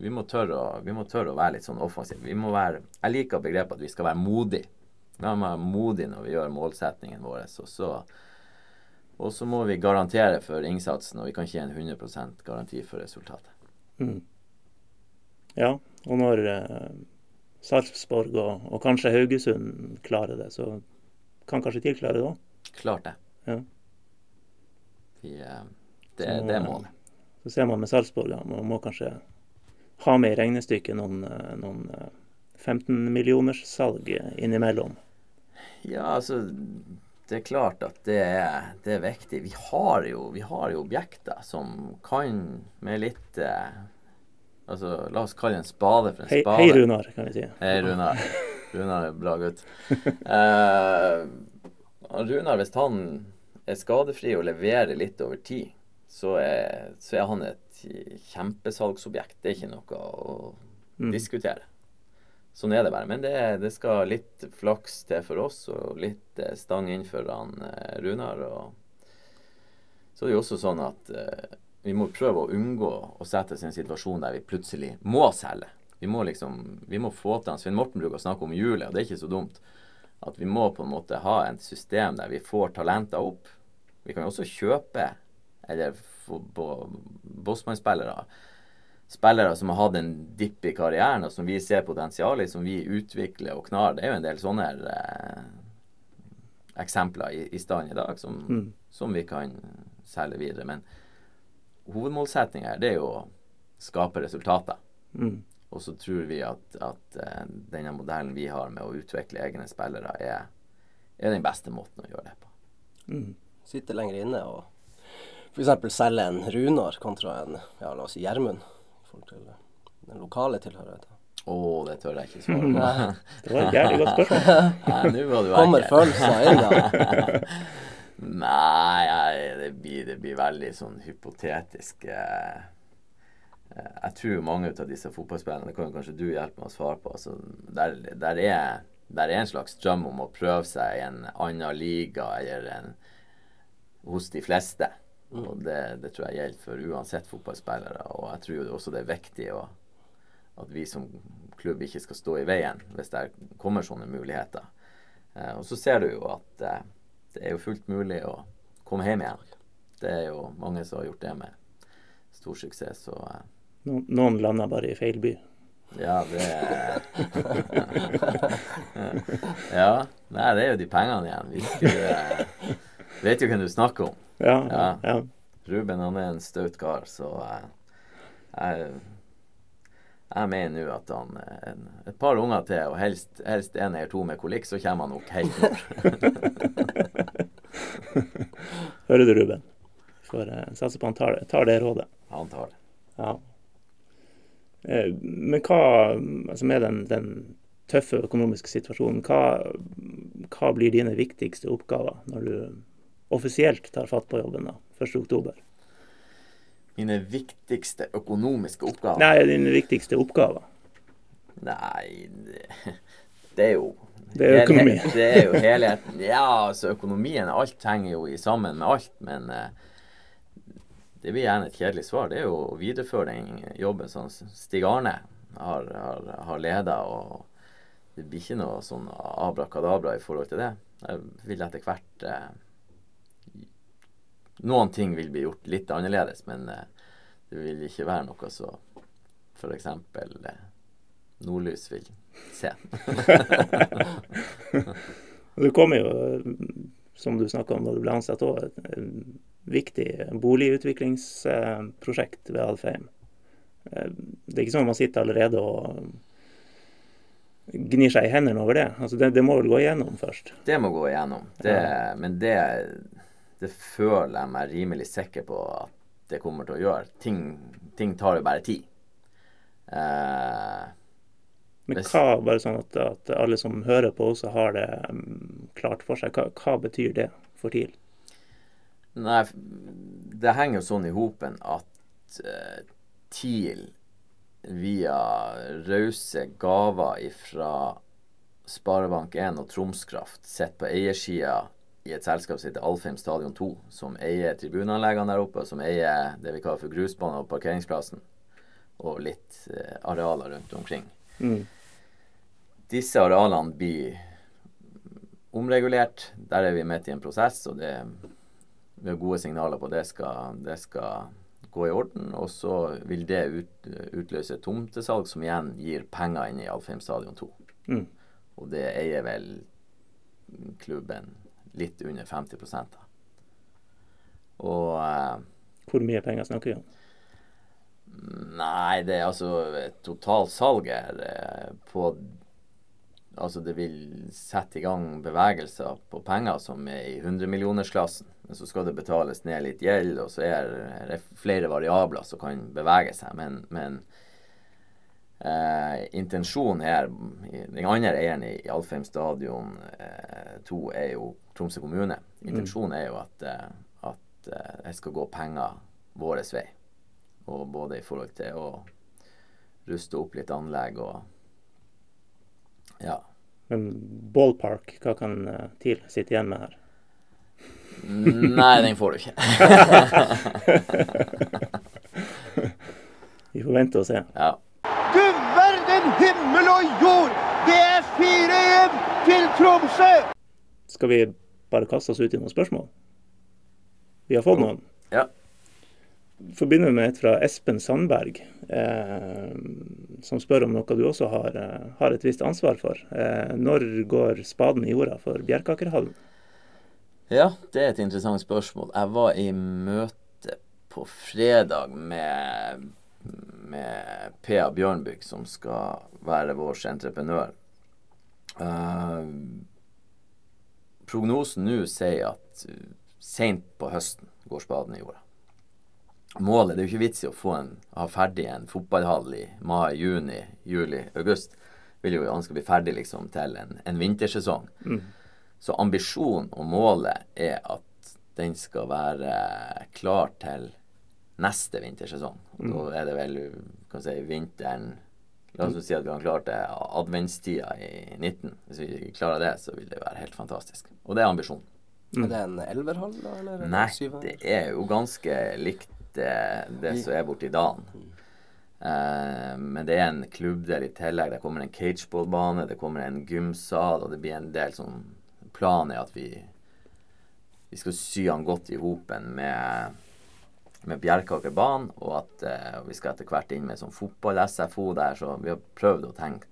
Vi, må tørre å, vi må tørre å være litt sånn offensive. Vi må være, jeg liker begrepet at vi skal være modige. Vi må være modige når vi gjør målsetningen vår. Og så, og så må vi garantere for innsatsen, og vi kan ikke gi en 100% garanti for resultatet. Mm. Ja, og når eh, Sarpsborg og, og, kanskje Haugesund klarer det, så kan kanskje TIL klare det òg? Klart det. Ja. Vi, eh, det, så, det må vi. Så ser man med Sarpsborg at man må kanskje ha med i regnestykket noen, eh, noen 15 millioners salg innimellom. Ja, altså Det er klart at det er, det er viktig. Vi har, jo, vi har, jo, objekter som kan med litt eh, Altså, la oss kalle en spade for en hei, spade. Hei, Runar, kan vi si. Hei, Runar. Runar er bra gutt. Uh, Runar, hvis han er skadefri og leverer litt over tid, så er, så er han et kjempesalgsobjekt. Det er ikke noe å mm. diskutere. Sånn er det bare. Men det, det, skal litt flaks til for oss, og litt eh, stang inn for han eh, Runar. Og så er det jo også sånn at vi må prøve å unngå å sette oss i en situasjon der vi plutselig må selge. Vi må liksom, vi må få til Svein Morten bruker å snakke om hjulet, og det er ikke så dumt. At vi må på en måte ha et system der vi får talenter opp. Vi kan jo også kjøpe, eller få bossmannsspillere, spillere Spillere som har hatt en dipp i karrieren, og som vi ser potensial i, som vi utvikler og knar. Det er jo en del sånne eh, eksempler i, i stand i dag som, mm. som vi kan selge videre. Men hovedmålsettinga her, det er jo å skape resultater. Mm. Og så tror vi at, at uh, denne modellen vi har med å utvikle egne spillere, er, er den beste måten å gjøre det på. Mm. Sitte lenger inne og f.eks. selge en Runar kontra en ja, la oss si Gjermund i forhold til den lokale tilhørigheten. Å, oh, det tør jeg ikke svare på. det var et jævlig godt spørsmål. Nei, Kommer følelser inn da? Nei, det blir, det blir, veldig sånn hypotetisk. Eh, eh, jeg tror mange av disse fotballspillerne Det kan kanskje du hjelpe meg å svare på. Altså, der, der, er, der, er, en slags drøm om å prøve seg i en annen liga eller en, hos de fleste. Mm. Og det, det, tror jeg gjelder for uansett fotballspillere. Og jeg tror også det er viktig å, at vi som klubb ikke skal stå i veien hvis det kommer sånne muligheter. Eh, og så ser du jo at det er jo fullt mulig å komme hjem igjen. Det er jo mange som har gjort det med stor suksess. Så, no, Noen lander bare i feil by. Ja, det Ja. Nei, det er jo de pengene igjen. Vi skulle, uh, vet jo hvem du snakker om. Ja, ja. Ruben han er en staut kar, så uh, jeg jeg mener nå at han en, et par unger til, og helst, helst en eller to med kolikk, så kommer han nok helt nord. Hører du, Ruben? Får uh, satse på han tar det, tar det rådet. Han tar det. Ja. Eh, men hva altså med den, den tøffe økonomiske situasjonen, hva, hva, blir dine viktigste oppgaver når du offisielt tar fatt på jobben da, 1.10? Mine viktigste økonomiske oppgaver? Nei, dine viktigste oppgaver. Nei, det, det er jo det er økonomi. det er jo helheten. Ja, altså økonomien Alt henger jo sammen med alt. Men eh, det blir gjerne et kjedelig svar. Det er jo å videreføre den jobben som Stig Arne har, har, har leda. Det blir ikke noe sånn abrakadabra i forhold til det. Jeg vil etter hvert eh, Noen ting vil bli gjort litt annerledes, men eh, det vil ikke være noe så f.eks. Eh, Nordlys vil se. du kommer jo, som du snakka om da du ble ansatt òg, et, viktig boligutviklingsprosjekt ved Alfheim. Eh, det er ikke sånn at man sitter allerede og gnir seg i hendene over det. Altså det, det, må vel gå igjennom først? Det må gå igjennom. Det, ja. Men det, det, føler jeg meg rimelig sikker på at det kommer til å gjøre. Ting, ting tar jo bare tid. Eh, men hva, bare sånn at, at, alle som hører på, også har det um, klart for seg. Hva, hva, betyr det for TIL? Nei, det henger jo sånn i hopen at uh, TIL via rause gaver fra Sparebank1 og Tromskraft sitter på eiersida i et selskap som heter Alfheim Stadion 2, som eier tribuneanleggene der oppe, som eier det vi kaller for grusbanen og parkeringsplassen, og litt eh, arealer rundt omkring. Mm. Disse arealene blir omregulert. Der er vi midt i en prosess, og det, vi har gode signaler på at det skal, det skal gå i orden. Og så vil det ut, utløse tomtesalg, som igjen gir penger inn i Alfheim Stadion 2. Mm. Og det eier vel klubben litt under 50 da. Og eh, Hvor mye penger snakker vi om? Nei, det er altså totalsalget her på Altså det vil sette i gang bevegelser på penger som er i hundremillionersklassen. Men så skal det betales ned litt gjeld, og så er det flere variabler som kan bevege seg. Men, men eh, intensjonen her Den andre eieren i Alfheim stadion eh, er jo Tromsø kommune. Intensjonen er jo at, eh, at jeg det skal gå penger vår vei. Og både i forhold til å ruste opp litt anlegg og ja. Men ballpark, hva kan uh, TIL sitte igjen med her? Nei, den får du ikke. Vi får vente og se. Ja. Du verden himmel og jord! Det er 4-1 til Tromsø! Skal vi bare kaste oss ut i noen spørsmål? Vi har fått noen. ja. Forbinder med et fra Espen Sandberg, eh, som spør om noe du også har, eh, har et visst ansvar for. Eh, når går spaden i jorda for Bjerkakerhallen? Ja, det er et interessant spørsmål. Jeg var i møte på fredag med, med PA Bjørnbygg, som skal være vår entreprenør. Uh, prognosen nå sier at uh, seint på høsten går spaden i jorda. Målet Det er jo ikke vits i å få en, ha ferdig en fotballhall i mai, juni, juli, august. Vil jo han skal bli ferdig liksom til en, en vintersesong. Mm. Så ambisjonen og målet er at den skal være klar til neste vintersesong. Og Da er det vel kan si, vinteren La oss si at vi har klart det adventstida i 19. Hvis vi klarer det, så vil det være helt fantastisk. Og det er ambisjonen. Er det en elverhall, da? Eller er Nei, det er jo ganske likt det, det som er borti dalen. Uh, men det er en klubbdel i tillegg. Det kommer en cageballbane, det kommer en gymsal, og det blir en del sånn Planen er at vi, vi skal sy han godt i hopen med, med Bjerkaker banen, og at eh, vi skal etter hvert inn med sånn fotball-SFO der, så vi har prøvd å tenke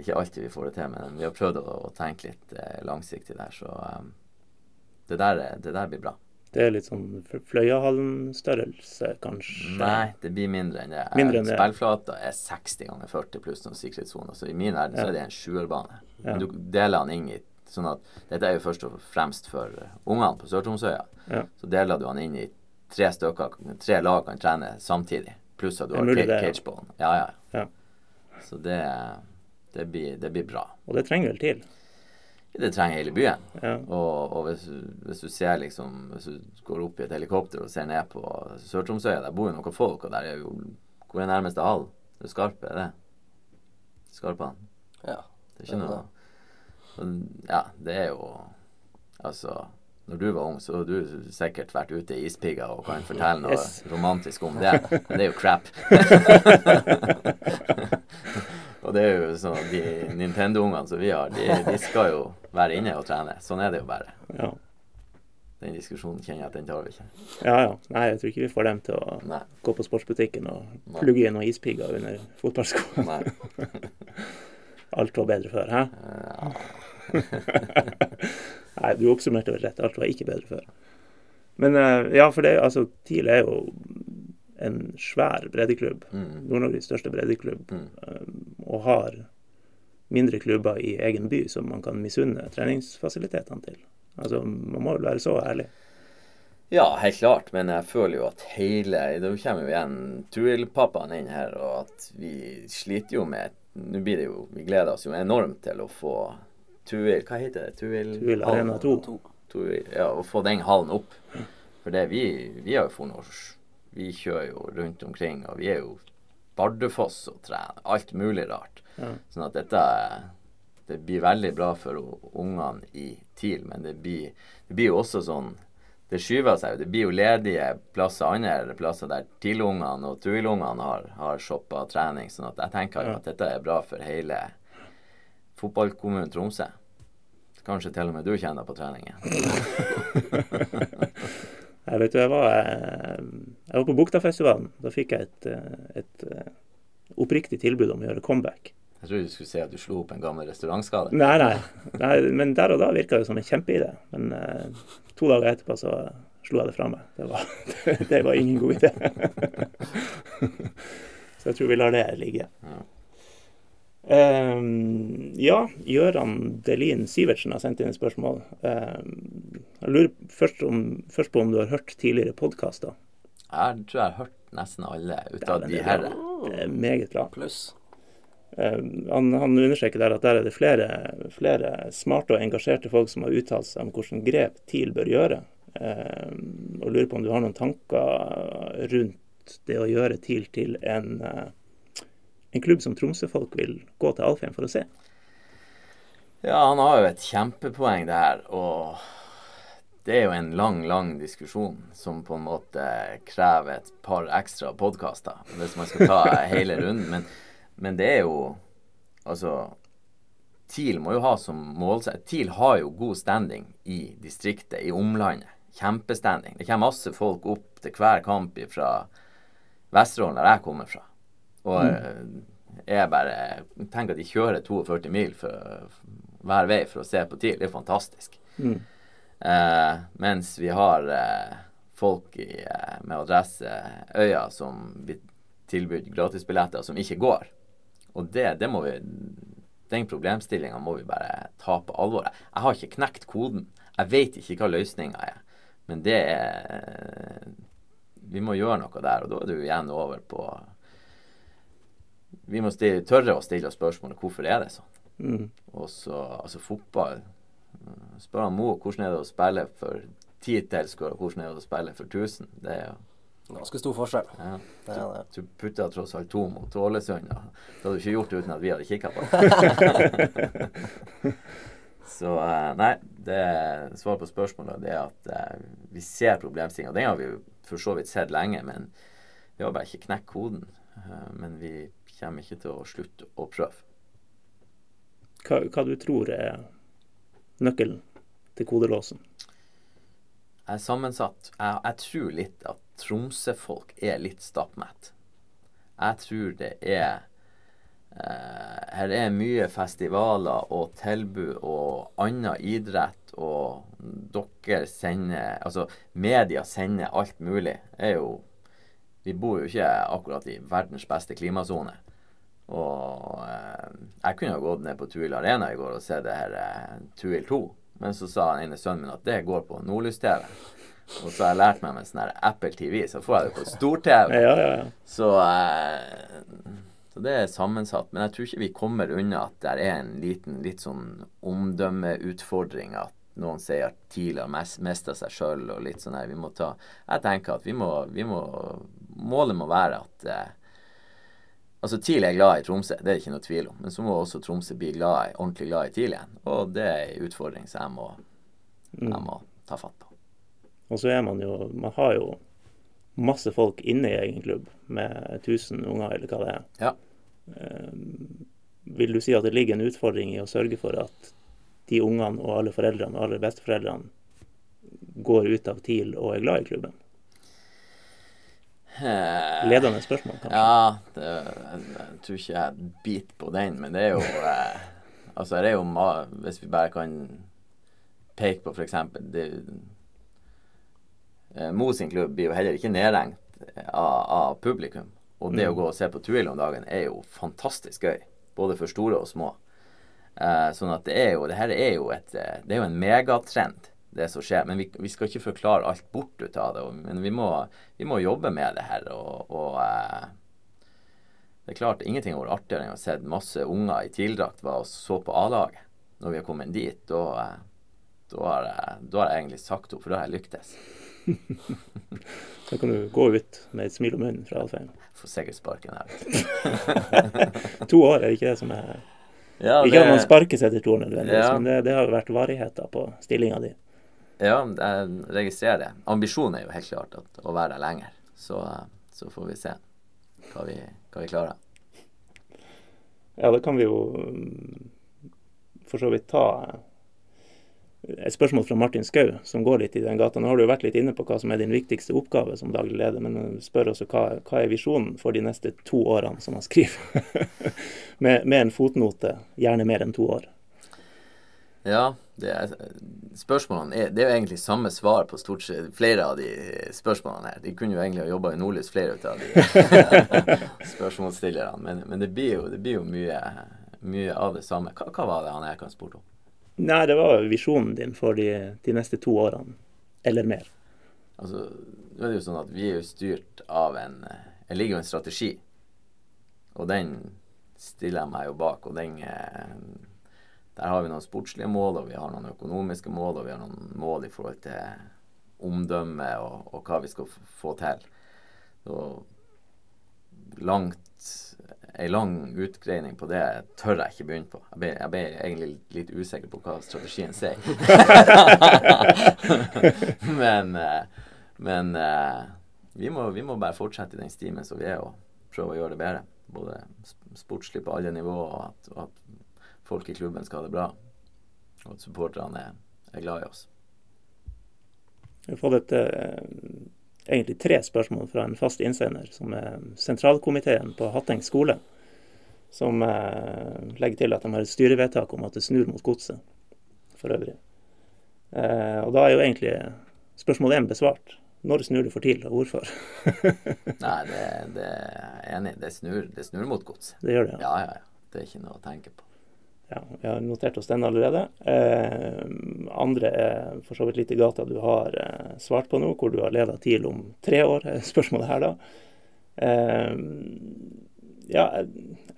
Ikke alltid vi får det til, men vi har prøvd å, å tenke litt eh, langsiktig der, så eh, det, der, er- det der blir bra. Det er litt sånn Fløyahallen-størrelse, kanskje? Nei, det blir mindre enn det. Mindre enn det. Spillflata er 60 ganger 40 pluss noen sikkerhetssoner. Så i min verden så er det en sjuerbane. Ja. Men du deler den inn i sånn at Dette er jo først og fremst for eh, ungene på Sør-Tromsøya. Ja. Så deler du han inn i tre stykker. Tre lag kan trene samtidig. Pluss at du har cageballen. Ja, ja. Ja. Så det, det, blir, det blir bra. Og det trenger vel til? Det trenger hele byen. Ja. Og, og hvis, du- hvis du ser liksom Hvis du går opp i et helikopter og ser ned på Sør-Tromsøya, der bor jo noen folk, og der er jo Hvor er nærmeste hall? Det er Skarpe, er det? Skarpan. Ja. Det er ikke noe Ja, det er jo Altså når du var ung, så har du sikkert vært ute i ispigger og kan fortelle noe Yes. romantisk om det. Men det er jo crap. og det er jo sånn de Nintendo-ungene som vi har, de, de skal jo være inne og trene. Sånn er det jo bare. Ja. Den diskusjonen kjenner jeg at den tar vi ikke. ja ja. Nei, jeg tror ikke vi får dem til å Nei. gå på sportsbutikken og plugge inn noen ispigger under fotballskoene. Alt var bedre før, hæ? Nei, du oppsummerte vel rett. Alt var ikke bedre før. Men eh, ja, for det, altså, TIL er jo en svær breddeklubb. Mm. Nord-Norges største breddeklubb. Mm. eh, Og har mindre klubber i egen by som man kan misunne treningsfasilitetene til. Altså, Man må vel være så ærlig. Ja, helt klart, men jeg føler jo at hele Da kommer jo igjen Tuil-pappaen inn her, og at vi sliter jo med Nå blir det jo Vi gleder oss jo enormt til å få Tuil Hva heter det? Tuil, Tuil Arena 2. Tuil, ja, å få den hallen opp. For det vi Vi har jo fornors. Vi kjører jo rundt omkring, og vi er jo Bardufoss og trene. Alt mulig rart. Ja. Sånn at dette det blir veldig bra for ungene i TIL, men det blir, det blir jo også sånn det skyver seg jo. Det blir jo ledige plasser andre plasser der TIL-ungene og TUIL-ungene har, har shoppa trening. sånn at jeg tenker jo at dette er bra for hele fotballkommunen Tromsø. Kanskje til og med du kjenner på treningen. Jeg vet du, jeg var, eh, jeg var på Buktafestivalen. Da fikk jeg et, eh, et eh, oppriktig tilbud om å gjøre comeback. Jeg trodde du skulle si at du slo opp en gammel restaurantskade. Nei, nei, nei, men der og da virka det som en kjempeidé. Men eh, to dager etterpå så slo jeg det fra meg. Det var, det var ingen god idé. så jeg tror vi lar det ligge. Ja. Um, ja, Gøran Delin Sivertsen har sendt inn et spørsmål. Um, jeg lurer først, om, først på om du har hørt tidligere podkaster. Jeg tror jeg har hørt nesten alle ut av ja, de er her. Det er meget bra. Pluss. Ehm, han, han understreker der at der er det flere, flere smarte og engasjerte folk som har uttalt seg om hvilke grep TIL bør gjøre. Ehm, og lurer på om du har noen tanker rundt det å gjøre TIL til en, eh, en klubb som Tromsø-folk vil gå til Alfheim for å se. Ja, han har jo et kjempepoeng der, og det er jo en lang, lang diskusjon som på en måte krever et par ekstra podkaster hvis man skal ta hele runden. Men, men det er jo Altså, TIL må jo ha som målsetting TIL har jo god standing i distriktet, i omlandet. Kjempestanding. Det kommer masse folk opp til hver kamp fra Vesterålen, der jeg kommer fra. Og mm. jeg bare Tenk at de kjører 42 mil for, hver vei for å se på TIL. Det er fantastisk. Mm. Eh, mens vi har eh, folk i, eh, med adresse Øya som blir tilbudt gratisbilletter som ikke går. Og det, det må vi Den problemstillinga må vi bare ta på alvor. Jeg har ikke knekt koden. Jeg vet ikke hva løsninga er. Men det er Vi må gjøre noe der, og da er du igjen over på Vi må stille, tørre å stille oss spørsmålet hvorfor er det sånn. Mm. Og så altså fotball Spør han Mo hvordan er det å spille for titelscore, og hvordan er det å spille for 1000? Det er jo Ganske stor forskjell. ja. Det er det. Du putta tross alt to mot Ålesund. Det hadde du ikke gjort uten at vi hadde kikka på det. Så eh, nei, det svaret på spørsmålet det er at eh, vi ser problemstillinga. Den har vi for så vidt sett lenge, men vi har bare ikke knekt koden. Eh, Men vi kommer ikke til å slutte å prøve. Hva, hva du tror er nøkkelen til kodelåsen? Er sammensatt. Jeg, jeg tror litt at Tromsø-folk er litt stappmett. Jeg tror det er eh, Her er mye festivaler og tilbud og annen idrett, og dere sender Altså, media sender alt mulig. Er jo Vi bor jo ikke akkurat i verdens beste klimasone. Og eh, jeg kunne ha gått ned på Tuil Arena i går og sett det her eh, Tuil 2. Men så sa ene sønnen min at det går på Nordlys-TV. Og så har jeg lært meg med sånn Apple TV, så får jeg det på stor-TV. Ja, ja, ja. Så, eh, så det er sammensatt. Men jeg tror ikke vi kommer unna at det er en liten litt sånn omdømmeutfordring. At noen sier at TIL har mista seg sjøl og litt sånn her. Vi må ta Jeg tenker at vi må, vi må Målet må være at eh, Altså, TIL er glad i Tromsø, det er det ikke noe tvil om. Men så må også Tromsø bli glad i, ordentlig glad i TIL igjen. Og det er en utfordring som jeg må, jeg må ta fatt på. Og så er man jo Man har jo masse folk inne i egen klubb med 1000 unger, eller hva det er. Ja. Eh, vil du si at det ligger en utfordring i å sørge for at de ungene og alle foreldrene og alle besteforeldrene går ut av TIL og er glad i klubben? Eh, Ledende spørsmål, kanskje. Ja, det, jeg, jeg tror ikke jeg biter på den, men det er jo eh, Altså, det er jo Hvis vi bare kan peke på f.eks. eh, Mo sin klubb blir jo heller ikke nedrengt av, av publikum. Og det å gå og se på Tuil om dagen er jo fantastisk gøy. Både for store og små. Eh, sånn at det er jo Det her er jo et eh, Det er jo en megatrend, det som skjer. Men vi, vi skal ikke forklare alt bort ut av det. Men vi må, vi må jobbe med det her. Og, og eh, det er klart ingenting har vært artigere enn å se masse unger i tildrakt var og så på A-laget. Når vi har kommet dit, da, eh, har jeg, egentlig sagt opp, for da har jeg lyktes. Da kan du gå ut med et smil om munnen fra Alfheim. Får sikkert sparken her. To år, er det ikke det som er Ja, Ikke at man sparkes etter to år nødvendigvis, Ja. men det, det har vært varigheter på stillinga di. Ja, jeg registrerer det. Ambisjonen er jo helt klart at, å være der lenger. Så, eh, så får vi se hva vi, hva vi klarer. Ja, da kan vi jo mm, for så vidt ta eh, et spørsmål fra Martin Skau, som går litt i den gata. Nå har du jo vært litt inne på hva som er din viktigste oppgave som daglig leder, men spør også hva, hva er visjonen for de neste to årene, som han skriver. med, med en fotnote, gjerne mer enn to år. Ja, det er, spørsmålene er, det er jo egentlig samme svar på stort sett flere av de spørsmålene her. De kunne jo egentlig ha jobba i Nordlys, flere av de spørsmålsstillerne. Men, men det blir jo, det blir jo mye, mye av det samme. Hva, hva var det han Erkan spurte om? Nei, det var visjonen din for de, de neste to årene, eller mer. Altså, nå er det jo sånn at vi er jo styrt av en Det ligger jo en strategi. Og den stiller jeg meg jo bak. Og den eh, Der har vi noen sportslige mål, og vi har noen økonomiske mål, og vi har noen mål i forhold til omdømme og, og hva vi skal få til. Langt Ei lang utgreining på det tør jeg ikke begynne på. Jeg ble, jeg ble egentlig litt usikker på hva strategien sier. men eh, men eh, vi, må, vi må bare fortsette i den stimen som vi er, og prøve å gjøre det bedre. Både sportslig på alle nivåer, og at, og at folk i klubben skal ha det bra. Og at supporterne er, er glad i oss. Jeg har fått et, eh, egentlig tre spørsmål fra en fast innsender, som er sentralkomiteen på Hatteng skole. Som eh, legger til at de har et styrevedtak om at det snur mot godset for øvrig. Eh, og da er jo egentlig spørsmål én besvart. Når snur det for tidlig, og hvorfor? Nei, det, det er enig. Det snur, det snur mot godset. det gjør det. Ja. Ja, ja, ja. Det er ikke noe å tenke på. Ja, vi har notert oss den allerede. Eh, andre er for så vidt litt i gata du har eh, svart på nå, hvor du har leda TIL om tre år, spørsmålet her da. Eh, ja,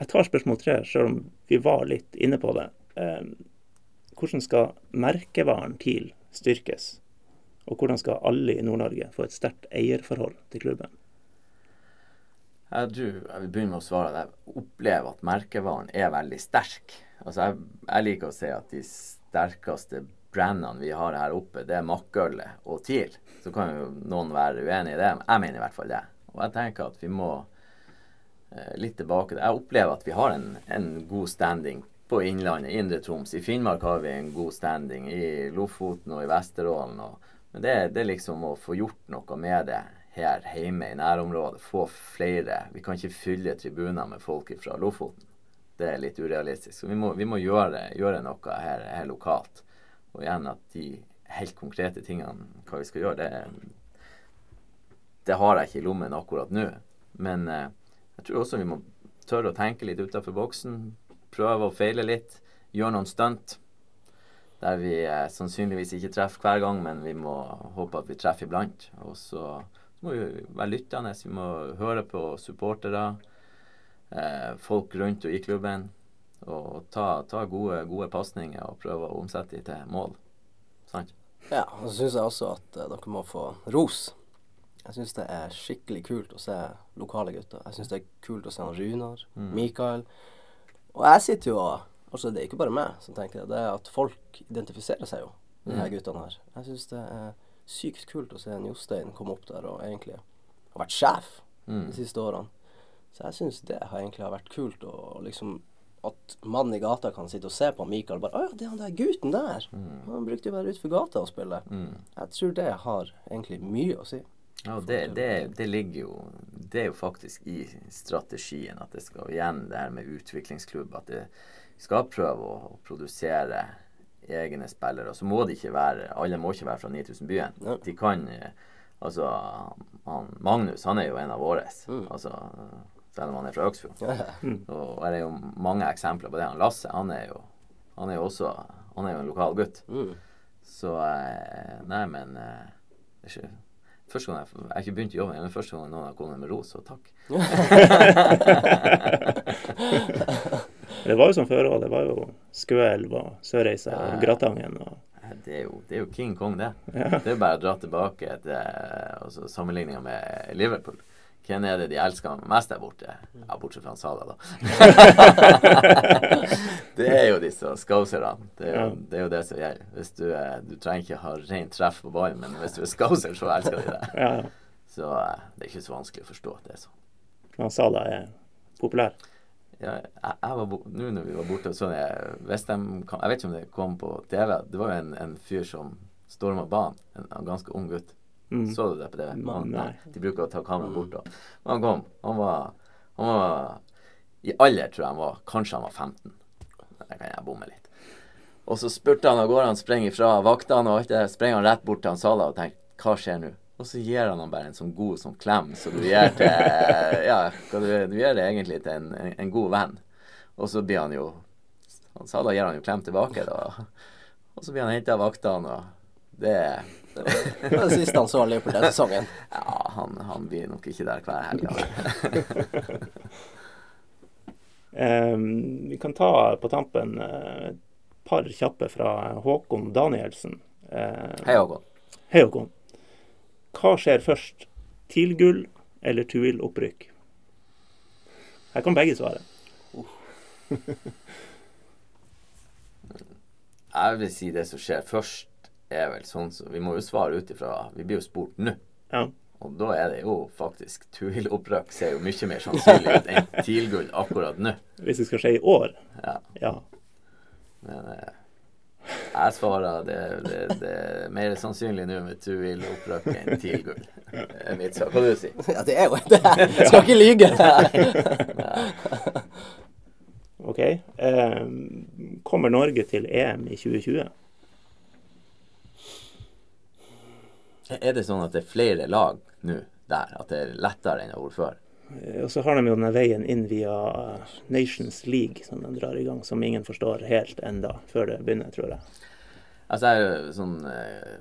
jeg tar spørsmål tre, selv om vi var litt inne på det. Eh, hvordan skal merkevaren TIL styrkes? Og hvordan skal alle i Nord-Norge få et sterkt eierforhold til klubben? Jeg tror jeg vil begynne med å svare at jeg opplever at merkevaren er veldig sterk. Altså jeg, jeg liker å si at de sterkeste brandene vi har her oppe, det er Makkølet og TIL. Så kan jo noen være uenig i det, men jeg mener i hvert fall det. Og jeg tenker at vi må eh, litt tilbake Jeg opplever at vi har en, en god standing på Innlandet, Indre Troms. I Finnmark har vi en god standing. I Lofoten og i Vesterålen. Og, men det, det er liksom å få gjort noe med det her hjemme i nærområdet. Få flere. Vi kan ikke fylle tribuner med folk fra Lofoten. Det er litt urealistisk. Så vi må, vi må gjøre, gjøre noe her, her lokalt. Og igjen at de helt konkrete tingene, hva vi skal gjøre, det, det har jeg ikke i lommen akkurat nå. Men eh, jeg tror også vi må tørre å tenke litt utenfor boksen. Prøve å feile litt. Gjøre noen stunt der vi eh, sannsynligvis ikke treffer hver gang, men vi må håpe at vi treffer iblant. Og så må vi være lyttende. Vi må høre på supportere, eh, folk rundt og i klubben. Og ta, ta gode, gode pasninger og prøve å omsette dem til mål. Sant? Ja, og så syns jeg også at eh, dere må få ros. Jeg syns det er skikkelig kult å se lokale gutter. Jeg syns det er kult å se han mm. Mikael. Og jeg sitter jo og Altså, det er ikke bare meg som tenker det. Det er at folk identifiserer seg jo med de her guttene her. Jeg syns det er sykt kult å se en Jostein komme opp der og egentlig har vært sjef de siste årene. Så jeg syns det har egentlig vært kult å liksom at mannen i gata kan sitte og se på Mikael og bare Å ja, det er han der gutten der. Han brukte jo å være utenfor gata og spille. Jeg tror det har egentlig mye å si. Ja, det, det, det ligger jo Det er jo faktisk i strategien at det skal igjen det her med utviklingsklubb. At det skal prøve å, å produsere egne spillere. Og så må de ikke være Alle må ikke være fra 9000-byen. Ja. De kan eh, Altså, han, Magnus han er jo en av våre. Altså, selv om han er fra Øksfjord. Ja, Mm. Og det er jo mange eksempler på det. Han Lasse han er jo, han er jo også Han er jo en lokal gutt. Mm. Så eh, Nei, men eh, det er ikke Første gang jeg, jeg har ikke begynt i jobben, men første gang noen har kommet med ros, så takk. Det var jo som før òg. Det var jo Skøelv og Sørreisa og. Gratangen. Og Det er jo, det er jo King Kong, det. Ja. Det er bare å dra tilbake til altså, sammenligninga med Liverpool. Hvem er det de elsker mest der borte? Ja, bortsett fra han Sala, da. det er jo disse scouserne. Det, er jo- det er jo det som gjelder. Hvis du, er- du trenger ikke ha rent treff på ballen, men hvis du er scouser, så elsker de deg. Ja, Så eh, det er ikke så vanskelig å forstå at det er sånn. han Sala er populær. Ja, jeg, jeg var Nå når vi var borte, så jeg, hvis de, jeg vet ikke om det kom på TV. Det var jo en, en fyr som storma banen. En, en ganske ung gutt. Mm. Så du det på det? Man, Nei. De bruker å ta kameraet bort. Og. Men han kom. Han var, han var I alder, tror jeg han var. Kanskje han var 15. Der kan jeg bomme litt. Og så spurte han av gårde. Han sprenger fra vaktene og alt det. Sprenger han rett bort til han Sala og tenker Hva skjer nå? Og så gir han ham bare en sånn god sånn klem, så du gir til Ja, du, du gir det egentlig til en, en, en god venn. Og så blir han jo han Sala gir han jo klem tilbake, da. Og så blir han henta av vaktene, og det Det var siste ansvarlige for den sesongen. Ja, han, han blir nok ikke der hver helg. Eh, vi kan ta på tampen eh, et par kjappe fra Håkon Danielsen. Uh, Hei, Håkon. Hei, Håkon. Hva skjer først? TIL-gull eller Tuil-opprykk? Her kan begge svare. Jeg vil si det som skjer først, er vel sånn så Vi må jo svare ut ifra Vi blir jo spurt nå. Ja. Og da er det jo faktisk Tuil-opprøk ser jo mye mer sannsynlig ut enn TIL-gull akkurat nå. Hvis det skal skje i år, Ja, ja. men eh, jeg svarer det, det, det er mer sannsynlig nå med Tuil-opprøk enn TIL-gull. Det er mitt svar. Hva du sier Ja, det er jo det. Jeg skal ikke lyge. OK. Eh, kommer Norge til EM i 2020? Er det sånn at det er flere lag nå der? At det er lettere enn det har vært før? Eh, Og så har de jo denne veien inn via Nations League som de drar i gang, som ingen forstår helt enda før det begynner, tror jeg. Altså, jeg er sånn eh,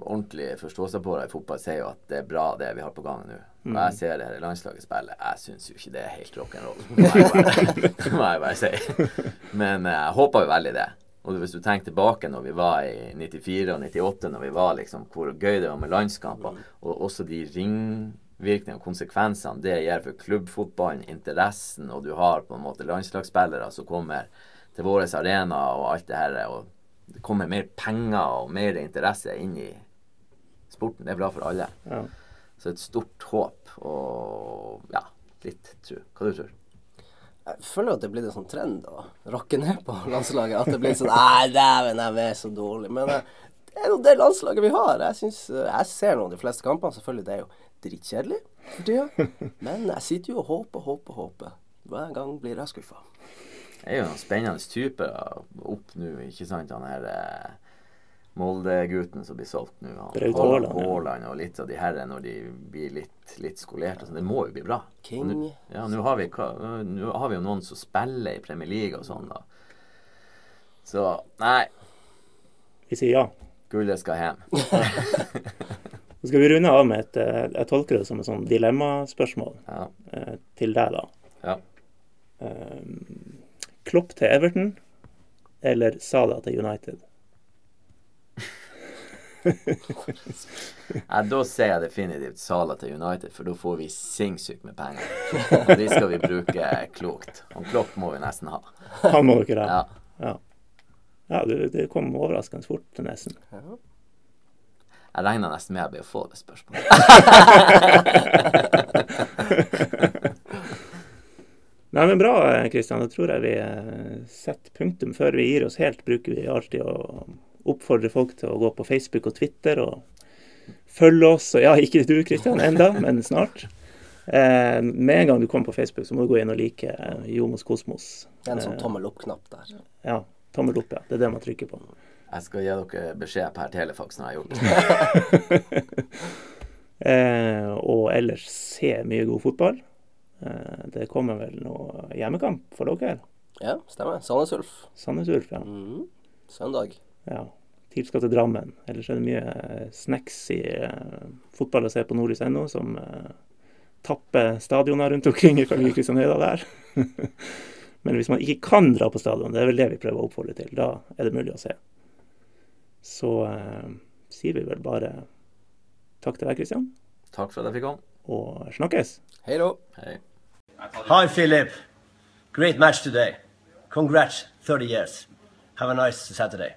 ordentlig det i fotball sier jo at det er bra det vi har på gang nå. Og jeg ser det her landslaget spille, jeg syns jo ikke det er helt rock'n'roll. Må jeg bare- Det må jeg bare si. Men eh, jeg håper jo veldig det. Og hvis du tenker tilbake når vi var i 94 og 98, når vi var liksom hvor gøy det var med landskamper, og også de ringvirkningene og konsekvensene det gjør for klubbfotballen, interessen, og du har på en måte landslagsspillere som kommer til våre arenaer og alt det her, og det kommer mer penger og mer interesse inn i sporten. Det er bra for alle. Ja. Så et stort håp og ja, litt tro. Hva du tror Jeg føler at det blir en sånn trend å rakke ned på landslaget. At det blir sånn Nei, dæven, de er så dårlige. Men eh, det er jo det landslaget vi har. Jeg, synes, eh, jeg ser nå de fleste kampene. Selvfølgelig, det er jo dritkjedelig for tida. Men jeg sitter jo og håper, håper, håper. Hver gang blir jeg skuffa. Det er jo noen spennende typer opp nå, ikke sant? Han her eh, Molde-gutten som blir solgt nå. han Braut Haaland, og litt av de herre når de blir litt, litt skolert. og sånn. Det må jo bli bra. King. Nå- Ja, nå har, vi, nå har vi jo noen som spiller i Premier League og sånn, da. Så nei, Vi sier ja. gullet skal hjem. Så skal vi runde av med et eh, Jeg tolker det som et sånn dilemmaspørsmål Ja. eh, til deg, da. ja. Um, Klopp til Everton eller Sala til United? Nei, da sier jeg definitivt Sala til United, for da får vi sinnssykt med penger. Og de skal vi bruke klokt. Og Klopp må vi nesten ha. Han må dere ha. Ja. Ja, ja det, det kom overraskende fort til Nesen. Jeg regna nesten med jeg ble å få det spørsmålet. Nei, men bra, Kristian. Da tror jeg vi eh, setter punktum. Før vi gir oss helt, bruker vi alltid å oppfordre folk til å gå på Facebook og Twitter og følge oss. Og ja, ikke du, Kristian, enda, men snart. Eh, med en gang du kommer på Facebook, så må du gå inn og like eh, Jomos Kosmos. En sånn tommel opp-knapp der. Ja, tommel opp, ja. Det er det man trykker på. Jeg skal gi dere beskjed per telefax når jeg har gjort det. Eh, og ellers se mye god fotball. Eh, det kommer vel noe hjemmekamp for dere? Ja, stemmer. Sandnes Ulf. Sandnes Ulf, ja. Mhm. Søndag. Ja. TIL skal til Drammen. Ellers er det mye eh, snacks i uh, fotball å se på nordlys.no, som uh, tapper stadioner rundt omkring, ifølge Kristian Høyda der. Men hvis man ikke kan dra på stadion, det er vel det vi prøver å oppfordre til, da er det mulig å se. Så uh, sier vi vel bare takk til deg, Kristian, Takk for at jeg fikk komme. og snakkes. Hei da. Hei. Hi, Philip. Great match today. Congrats, 30 years. Have a nice Saturday.